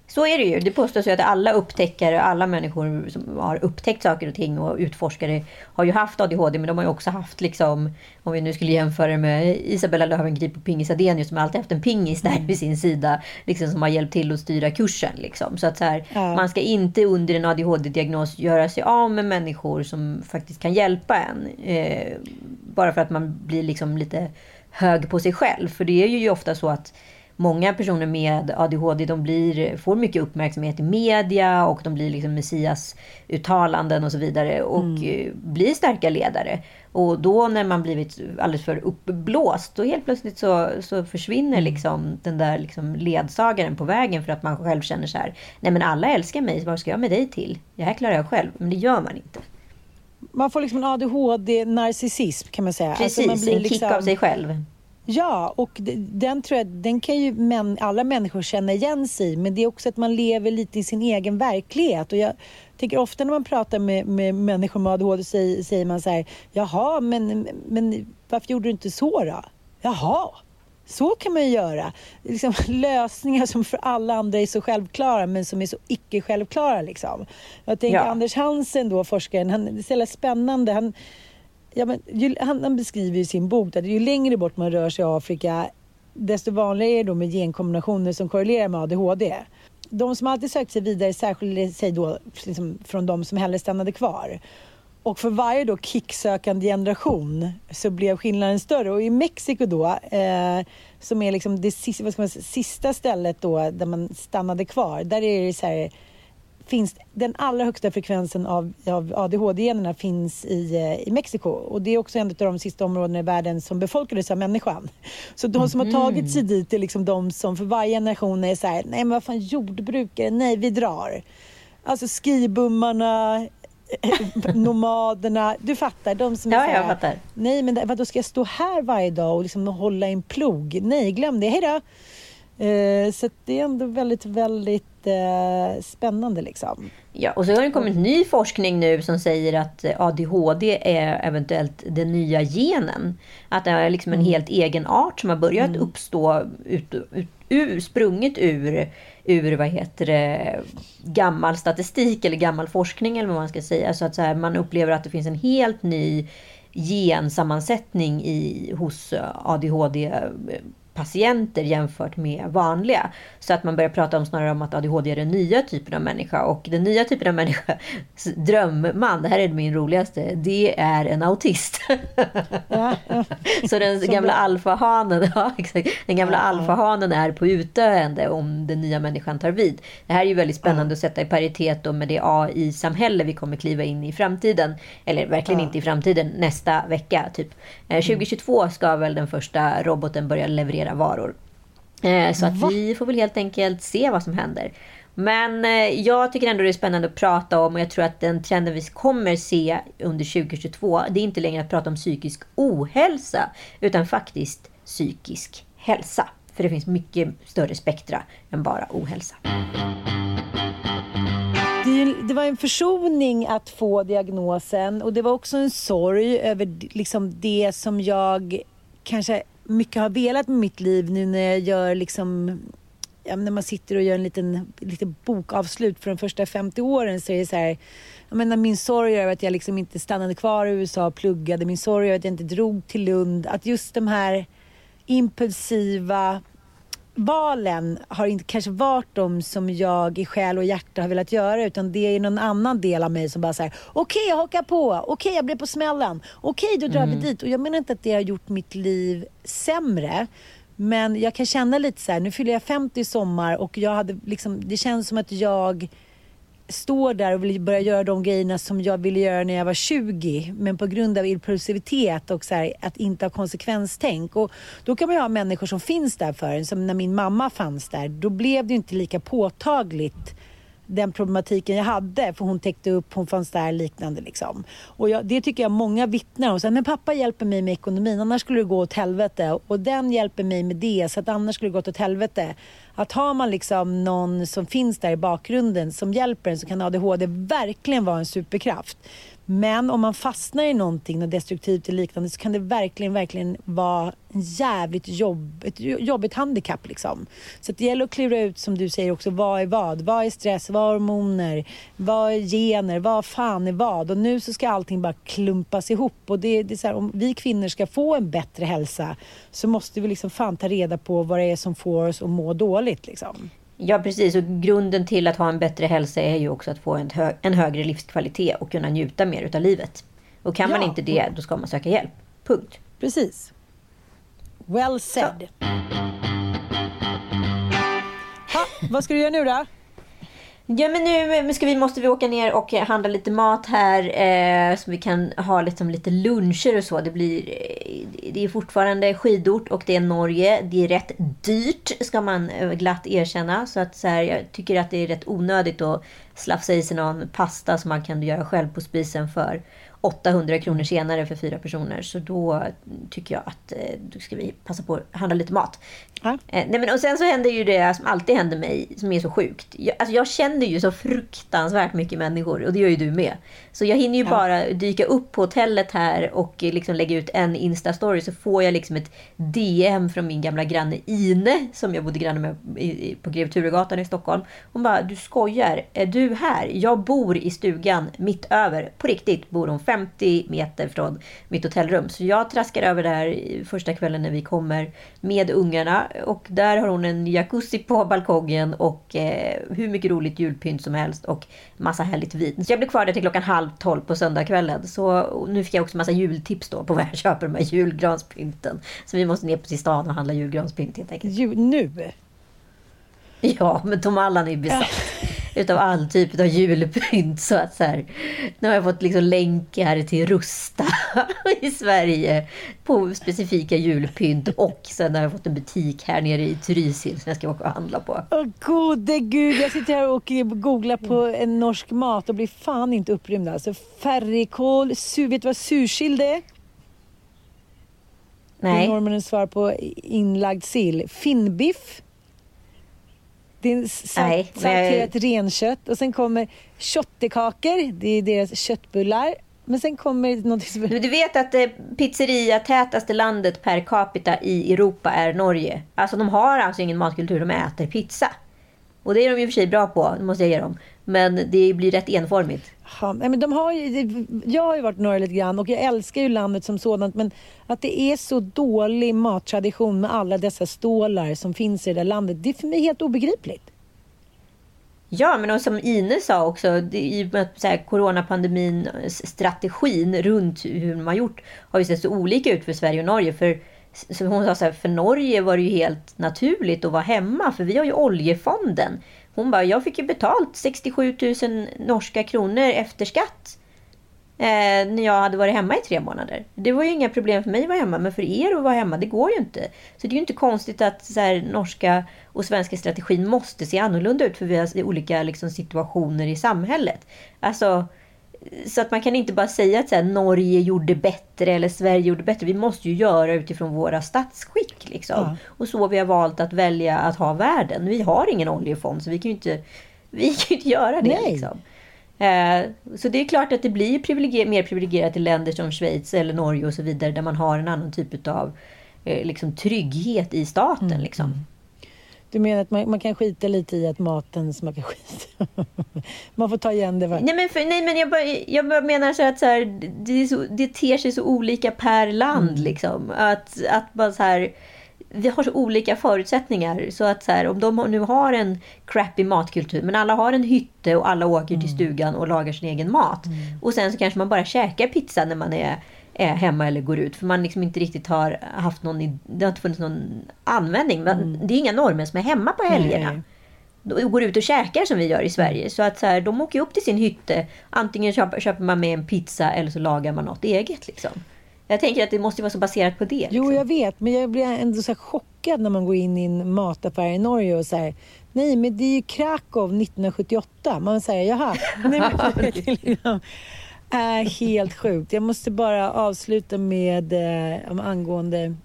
Så är det ju. Det påstås ju att alla upptäckare, alla människor som har upptäckt saker och ting och utforskare har ju haft ADHD, men de har ju också haft, liksom, om vi nu skulle jämföra med Isabella Löwengrip och Pingis Adenius som alltid haft en pingis där vid sin sida, liksom, som har hjälpt till att styra kursen. Liksom. Så att så här, ja. man ska inte under en ADHD-diagnos göra sig av med människor som faktiskt kan hjälpa en. Eh, bara för att man blir liksom lite hög på sig själv. För det är ju ofta så att många personer med ADHD de blir, får mycket uppmärksamhet i media och de blir liksom Messias-uttalanden och så vidare och mm. Eh, blir starka ledare. Och då när man blivit alldeles för uppblåst, då helt plötsligt så, så försvinner mm. liksom den där liksom ledsagaren på vägen för att man själv känner så här, nej men alla älskar mig, vad ska jag med dig till? Det här klarar jag själv. Men det gör man inte. Man får liksom en ADHD-narcissism kan man säga. Precis, alltså man blir en kick liksom... av sig själv. Ja, och den tror jag, den kan ju män, alla människor känna igen sig i. Men det är också att man lever lite i sin egen verklighet. Och jag tänker ofta när man pratar med, med människor med ADHD säger, säger man så här, jaha, men, men varför gjorde du inte så då? Jaha, så kan man ju göra. Liksom, lösningar som för alla andra är så självklara men som är så icke självklara. Liksom. Jag tänker ja. Anders Hansen, då, forskaren, han, det är så spännande. Han, ja, men, ju, han, han, beskriver i sin bok att ju längre bort man rör sig i Afrika desto vanligare är det med genkombinationer som korrelerar med ADHD. De som alltid sökt sig vidare särskiljer eh, sig då liksom, från de som hellre stannade kvar. Och för varje då kicksökande generation så blev skillnaden större. Och i Mexiko då, eh, som är liksom det sista, vad ska man säga, sista stället då där man stannade kvar, där är det så här finns den allra högsta frekvensen av, av ADHD-generna finns i, eh, i Mexiko. Och det är också en av de sista områdena i världen som befolkades av människan. Så de mm. som har mhm. tagit sig dit är liksom de som för varje generation är så här, nej men vad fan jordbrukare, nej vi drar. Alltså skibummarna, eh, nomaderna, du fattar. De som är ja, jag fattar. Nej men vadå ska jag stå här varje dag och liksom hålla en plog? Nej, glöm det, hejdå. Eh, så det är ändå väldigt, väldigt eh, spännande. Liksom. Ja, och så har det kommit ny forskning nu som säger att ADHD är eventuellt den nya genen. Att det är liksom en mm. helt egen art som har börjat mm. uppstå ut, ut, ur, sprunget ur, ur vad heter det, gammal statistik eller gammal forskning eller vad man ska säga. Så att så här, man upplever att det finns en helt ny gensammansättning i, hos ADHD patienter jämfört med vanliga. Så att man börjar prata om snarare om att ADHD är den nya typen av människa. Och den nya typen av människa, drömman, det här är min roligaste, det är en autist. Ja, ja. Så den gamla alfahanen, ja, exakt. Den gamla ja, alfahanen är på utdöende om den nya människan tar vid. Det här är ju väldigt spännande att sätta i paritet med det AI-samhälle vi kommer kliva in i framtiden. Eller verkligen inte i framtiden, nästa vecka typ. 2022 eh, ska väl den första roboten börja leverera flera varor. Eh, så att vi får väl helt enkelt se vad som händer. Men eh, jag tycker ändå det är spännande att prata om och jag tror att den trenden vi kommer se under 2022 det är inte längre att prata om psykisk ohälsa utan faktiskt psykisk hälsa. För det finns mycket större spektra än bara ohälsa. Det, var en försoning att få diagnosen och det var också en sorg över liksom det som jag kanske mycket har velat med mitt liv nu när jag gör liksom ja, när man sitter och gör en liten, liten bokavslut för de första 50 åren så är det så här, jag menar min sorg över att jag liksom inte stannade kvar i USA och pluggade, min sorg över att jag inte drog till Lund, att just de här impulsiva valen har inte kanske varit de som jag i själ och hjärta har velat göra utan det är någon annan del av mig som bara säger okej okay, jag hakar på, okej okay, jag blev på smällen, okej okay, då drar mm. vi dit. Och jag menar inte att det har gjort mitt liv sämre. Men jag kan känna lite så här, nu fyller jag 50 i sommar och jag hade liksom, det känns som att jag står där och vill börja göra de grejerna som jag ville göra när jag var 20. Men på grund av impulsivitet och så här, att inte ha konsekvenstänk. Och då kan man ju ha människor som finns där för en. Som när min mamma fanns där. Då blev det inte lika påtagligt den problematiken jag hade. För hon täckte upp, hon fanns där liknande liksom. Och jag, det tycker jag många vittnar om. Så här, men pappa hjälper mig med ekonomin, annars skulle det gå åt helvete. Och den hjälper mig med det, så att annars skulle det gå åt helvete. Att har man liksom någon som finns där i bakgrunden som hjälper en så kan ADHD verkligen vara en superkraft. Men om man fastnar i någonting, något destruktivt eller liknande, så kan det verkligen, verkligen vara en jävligt jobb, ett jobbigt handikapp. Liksom. Så det gäller att klura ut, som du säger också, vad är vad? Vad är stress? Vad är hormoner? Vad är gener? Vad fan är vad? Och nu så ska allting bara klumpas ihop. Och det, det är så här, om vi kvinnor ska få en bättre hälsa så måste vi liksom fan ta reda på vad det är som får oss att må dåligt. Liksom. Ja, precis. Och grunden till att ha en bättre hälsa är ju också att få en, hö en högre livskvalitet och kunna njuta mer utav livet. Och kan ja. man inte det, då ska man söka hjälp. Punkt. Precis. Well said. Ha, vad ska du göra nu då? Ja men nu ska vi, måste vi åka ner och handla lite mat här eh, så vi kan ha liksom lite luncher och så. Det, blir, eh, det är fortfarande skidort och det är Norge. Det är rätt dyrt ska man eh, glatt erkänna. Så att så här, jag tycker att det är rätt onödigt att slafsa i sig någon pasta som man kan göra själv på spisen för 800 kronor senare för fyra personer. Så då tycker jag att eh, då ska vi passa på att handla lite mat. Ja. Eh, nej men, och sen så händer ju det som alltid händer mig, som är så sjukt. Jag, alltså jag känner ju så fruktansvärt mycket människor och det gör ju du med. Så jag hinner ju ja. bara dyka upp på hotellet här och liksom lägga ut en Insta-story så får jag liksom ett DM från min gamla granne Ine som jag bodde granne med på Grev Turegatan i Stockholm. Hon bara, du skojar, är du här? Jag bor i stugan mitt över. På riktigt bor hon 50 meter från mitt hotellrum. Så jag traskar över där första kvällen när vi kommer med ungarna. Och där har hon en jacuzzi på balkongen och eh, hur mycket roligt julpynt som helst och massa härligt vin. Så jag blir kvar där till klockan halv tolv på söndagskvällen. Så nu fick jag också massa jultips då på vad jag köper de här julgranspynten. Så vi måste ner till stan och handla julgranspynt helt enkelt. Ju, nu? Ja, men Tom Allan är ju besatt utav all typ av julpynt. Så att så här, nu har jag fått liksom länkar till Rusta i Sverige på specifika julpynt. Och sen har jag fått en butik här nere i Trysil som jag ska åka och handla på. Åh gode gud, jag sitter här och googlar på en norsk mat och blir fan inte upprymd. Alltså färrikål, su vet du vad sursild är? Nej. Norrmännens svar på inlagd sill. Finnbiff. Det är salterat renkött och sen kommer shottekakor, det är deras köttbullar. Men sen kommer något som... Du vet att det pizzeria-tätaste landet per capita i Europa är Norge. Alltså de har alltså ingen matkultur, de äter pizza. Och det är de ju för sig bra på, det måste jag ge dem. Men det blir rätt enformigt. Ja, men de har ju, jag har ju varit norr lite grann och jag älskar ju landet som sådant men att det är så dålig mattradition med alla dessa stålar som finns i det där landet, det är för mig helt obegripligt. Ja, men som Ine sa också, det, i och med så här, coronapandemin, strategin runt hur man har gjort har ju sett så olika ut för Sverige och Norge. För som hon sa, så här, för Norge var det ju helt naturligt att vara hemma, för vi har ju oljefonden. Hon bara, jag fick ju betalt 67 000 norska kronor efter skatt. Eh, när jag hade varit hemma i tre månader. Det var ju inga problem för mig att vara hemma, men för er att vara hemma, det går ju inte. Så det är ju inte konstigt att så här, norska och svenska strategin måste se annorlunda ut, för vi har olika liksom, situationer i samhället. Alltså, så att man kan inte bara säga att så här, Norge gjorde bättre eller Sverige gjorde bättre. Vi måste ju göra utifrån våra statsskick. Liksom. Ja. Och så vi har valt att välja att ha världen. Vi har ingen oljefond så vi kan ju inte, vi kan inte göra det. Liksom. Eh, så det är klart att det blir privilegier, mer privilegierat i länder som Schweiz eller Norge och så vidare. Där man har en annan typ av eh, liksom, trygghet i staten. Mm. Liksom. Du menar att man, man, kan skita lite i att maten smakar skit? man får ta igen det va? Nej men, för, nej, men jag, bara, jag bara menar så att så här, det, så, det ter sig så olika per land. Mm. Liksom. Att, att bara så här, vi har så olika förutsättningar. Så att så här, om de nu har en crappy matkultur, men alla har en hytte och alla åker mm. till stugan och lagar sin egen mat. Mm. Och sen så kanske man bara käkar pizza när man är är hemma eller går ut. För man liksom inte riktigt har haft någon, det har inte funnits någon användning. Men mm. Det är inga normer som är hemma på helgerna. De går ut och käkar som vi gör i Sverige. Så att så här, de åker upp till sin hytte. Antingen köper, köper man med en pizza eller så lagar man något eget. Liksom. Jag tänker att det måste vara så baserat på det. Liksom. Jo, jag vet. Men jag blir ändå så chockad när man går in i en mataffär i Norge och säger Nej, men det är ju Krakow 1978. Man säger jaha. Nej, men, liksom, är helt sjukt. Jag måste bara avsluta med eh, angående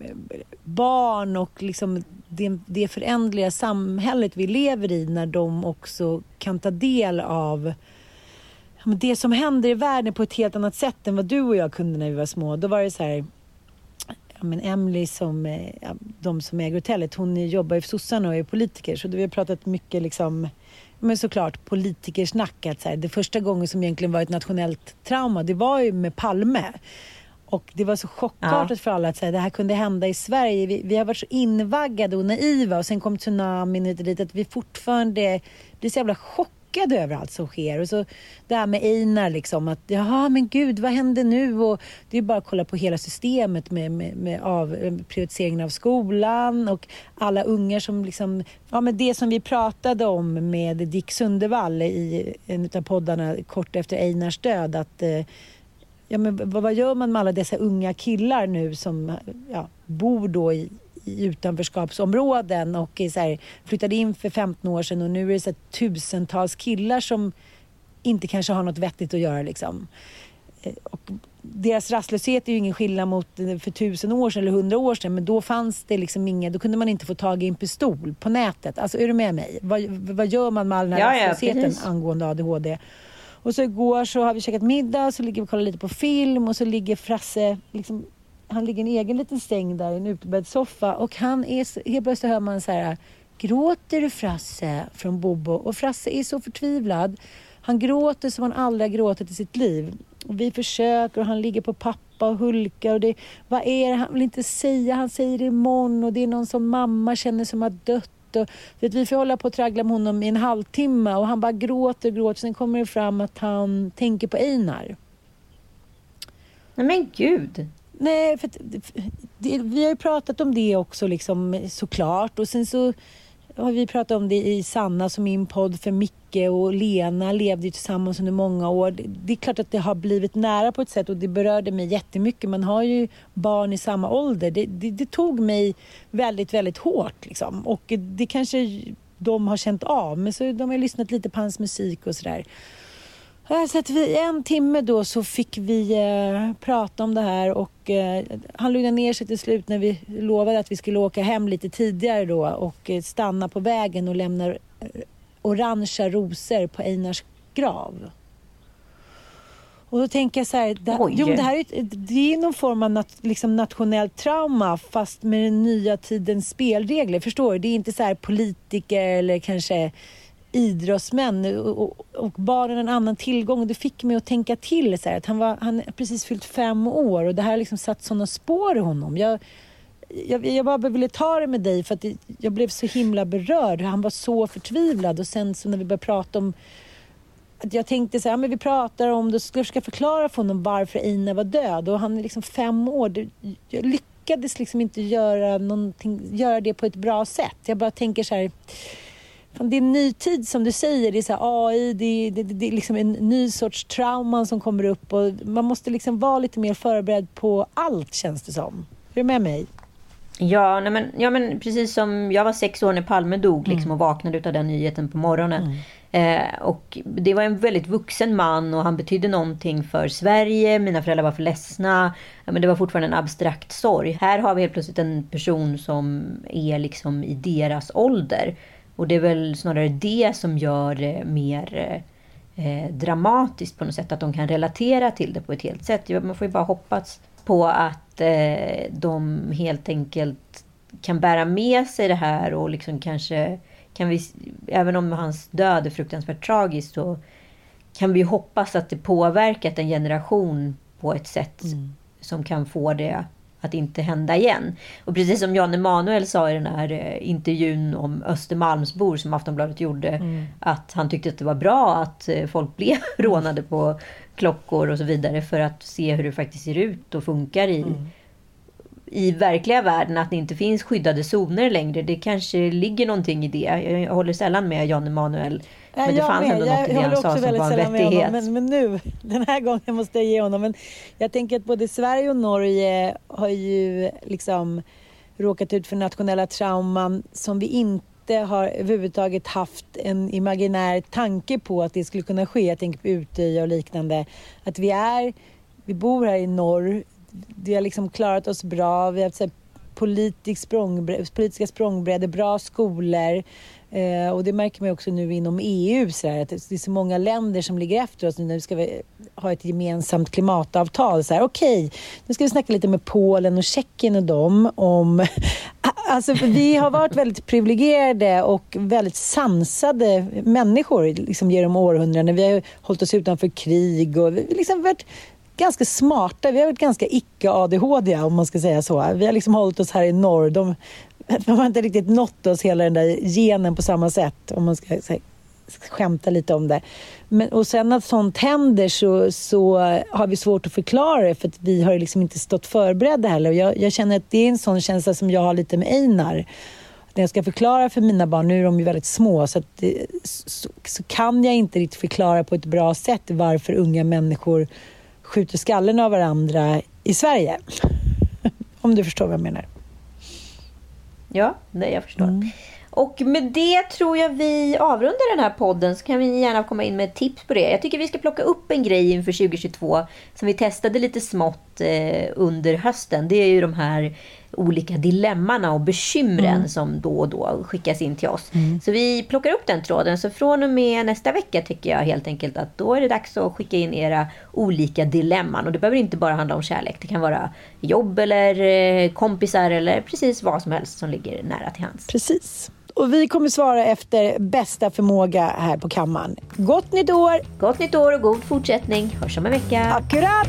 eh, barn och liksom det, det förändliga samhället vi lever i när de också kan ta del av det som händer i världen på ett helt annat sätt än vad du och jag kunde när vi var små. Då var det så här, ja, men Emily som, eh, de som äger hotellet, hon jobbar ju för sossarna och är politiker så vi har pratat mycket liksom men såklart politikersnack. Att så här, det första gången som egentligen var ett nationellt trauma, det var ju med Palme. Och det var så chockartat ja. för alla att säga det här kunde hända i Sverige. Vi, vi, har varit så invaggade och naiva och sen kom tsunamin hit och dit att vi fortfarande blir så jävla chockade chockad över allt som sker. Och så det här med Einar, liksom, att jaha men gud vad händer nu? Och det är bara att kolla på hela systemet med, med, med av, eh, av skolan och alla ungar som liksom, ja men det som vi pratade om med Dick Sundevall i en av poddarna kort efter Einars död, att eh, ja, men vad, gör man med alla dessa unga killar nu som ja, bor då i, i utanförskapsområden och så här, flyttade in för 15 år sedan och nu är det så tusentals killar som inte kanske har något vettigt att göra. Liksom. Eh, och deras rastlöshet är ju ingen skillnad mot för tusen år sedan eller hundra år sedan men då fanns det liksom inget, då kunde man inte få tag i en pistol på nätet. Alltså är du med mig? Vad, vad gör man med all den här ja, rastlösheten ja, angående ADHD? Och så igår så har vi käkat middag, så ligger vi och kollar lite på film och så ligger Frasse liksom han ligger i en egen liten säng där i en utbäddssoffa och han är, helt plötsligt hör man så här Gråter du Frasse? från Bobo och Frasse är så förtvivlad. Han gråter som han aldrig har gråtit i sitt liv. Och vi försöker och han ligger på pappa och hulkar och det, vad är det? Han vill inte säga, han säger det imorgon och det är någon som mamma känner som har dött. Och, vet, vi får hålla på och traggla med honom i en halvtimme och han bara gråter och gråter. Sen kommer det fram att han tänker på Einar. Nej men gud! Nej, för det, vi har ju pratat om det också liksom, såklart. Och sen så har vi pratat om det i Sanna som min podd för Micke och Lena levde ju tillsammans under många år. Det, det är klart att det har blivit nära på ett sätt och det berörde mig jättemycket. Man har ju barn i samma ålder. Det, det, det tog mig väldigt, väldigt hårt liksom. Och det kanske de har känt av. Men så de har lyssnat lite på hans musik och sådär. Så att vi, en timme då så fick vi eh, prata om det här och eh, han lugnade ner sig till slut när vi lovade att vi skulle åka hem lite tidigare då och eh, stanna på vägen och lämna eh, orangea rosor på Einars grav. Och då tänker jag så här, det, jo, det här är, det är någon form av nat, liksom nationellt trauma fast med den nya tidens spelregler. Förstår du? Det är inte så politiker eller kanske idrottsmän och, och barnen en annan tillgång. Det fick mig att tänka till. Så här, att han, var, han precis fyllt fem år och det här har liksom satt sådana spår i honom. Jag, jag, jag bara ville ta det med dig för att jag blev så himla berörd. Han var så förtvivlad och sen så när vi började prata om att jag tänkte så här, men vi pratar om det, så ska jag förklara för honom varför Einar var död och han är liksom fem år. Jag lyckades liksom inte göra, göra det på ett bra sätt. Jag bara tänker så här, det är en ny tid som du säger. Det är så AI, det är, det, det är liksom en ny sorts trauman som kommer upp och man måste liksom vara lite mer förberedd på allt känns det som. Är du med mig? Ja, nej men, ja, men precis som jag var sex år när Palme dog liksom, mm. och vaknade av den nyheten på morgonen. Mm. Eh, och det var en väldigt vuxen man och han betydde någonting för Sverige. Mina föräldrar var för ledsna. Ja, men det var fortfarande en abstrakt sorg. Här har vi helt plötsligt en person som är liksom i deras ålder. Och det är väl snarare det som gör det mer eh, dramatiskt på något sätt. Att de kan relatera till det på ett helt sätt. Man får ju bara hoppas på att eh, de helt enkelt kan bära med sig det här och liksom kanske kan vi, även om hans död är fruktansvärt tragisk så kan vi hoppas att det påverkat en generation på ett sätt mm. som kan få det att inte hända igen. Och precis som Jan Emanuel sa i den här eh, intervjun om Östermalmsbor som Aftonbladet gjorde. Mm. Att han tyckte att det var bra att eh, folk blev rånade på klockor och så vidare. För att se hur det faktiskt ser ut och funkar i, mm. i verkliga världen. Att det inte finns skyddade zoner längre. Det kanske ligger någonting i det. Jag håller sällan med Jan Emanuel men det fanns ändå något i det han sa som var en vettighet. Men, men, nu, den här gången måste jag ge honom. Men jag tänker att både Sverige och Norge har ju liksom råkat ut för nationella trauman som vi inte har överhuvudtaget haft en imaginär tanke på att det skulle kunna ske. Jag tänker på Utöja och liknande. Att vi är, vi bor här i norr. Vi har liksom klarat oss bra. Vi har haft politisk språngbre, politiska språngbrädor, bra skolor. Eh, och det märker man också nu inom EU, så här, att det är så många länder som ligger efter oss nu när vi ska ha ett gemensamt klimatavtal. Okej, okay, nu ska vi snacka lite med Polen och Tjeckien och dem om... Alltså, vi har varit väldigt privilegierade och väldigt sansade människor liksom, genom århundraden. Vi har hållit oss utanför krig och vi liksom varit ganska smarta. Vi har varit ganska icke-ADHD om man ska säga så. Vi har liksom hållit oss här i norr. De, de har inte riktigt nått oss hela den där genen på samma sätt om man ska här, skämta lite om det. Men, och sen när sånt händer så, så har vi svårt att förklara det för att vi har liksom inte stått förberedda heller. Och jag, jag känner att det är en sån känsla som jag har lite med Einar när jag ska förklara för mina barn, nu är de ju väldigt små, så, att, så, så, kan jag inte riktigt förklara på ett bra sätt varför unga människor skjuter skallen av varandra i Sverige. Om du förstår vad jag menar. Ja, nej, jag förstår. Mm. Och med det tror jag vi avrundar den här podden. Så kan vi gärna komma in med tips på det. Jag tycker vi ska plocka upp en grej inför 2022 som vi testade lite smått eh, under hösten. Det är ju de här olika dilemmana och bekymren mm. som då och då skickas in till oss. Mm. Så vi plockar upp den tråden. Så från och med nästa vecka tycker jag helt enkelt att då är det dags att skicka in era olika dilemman. Och det behöver inte bara handla om kärlek. Det kan vara jobb eller eh, kompisar eller precis vad som helst som ligger nära till hands. Precis. Och vi kommer svara efter bästa förmåga här på kammaren. Gott nytt år! Gott nytt år och god fortsättning. Hörs om en vecka. Akkurat!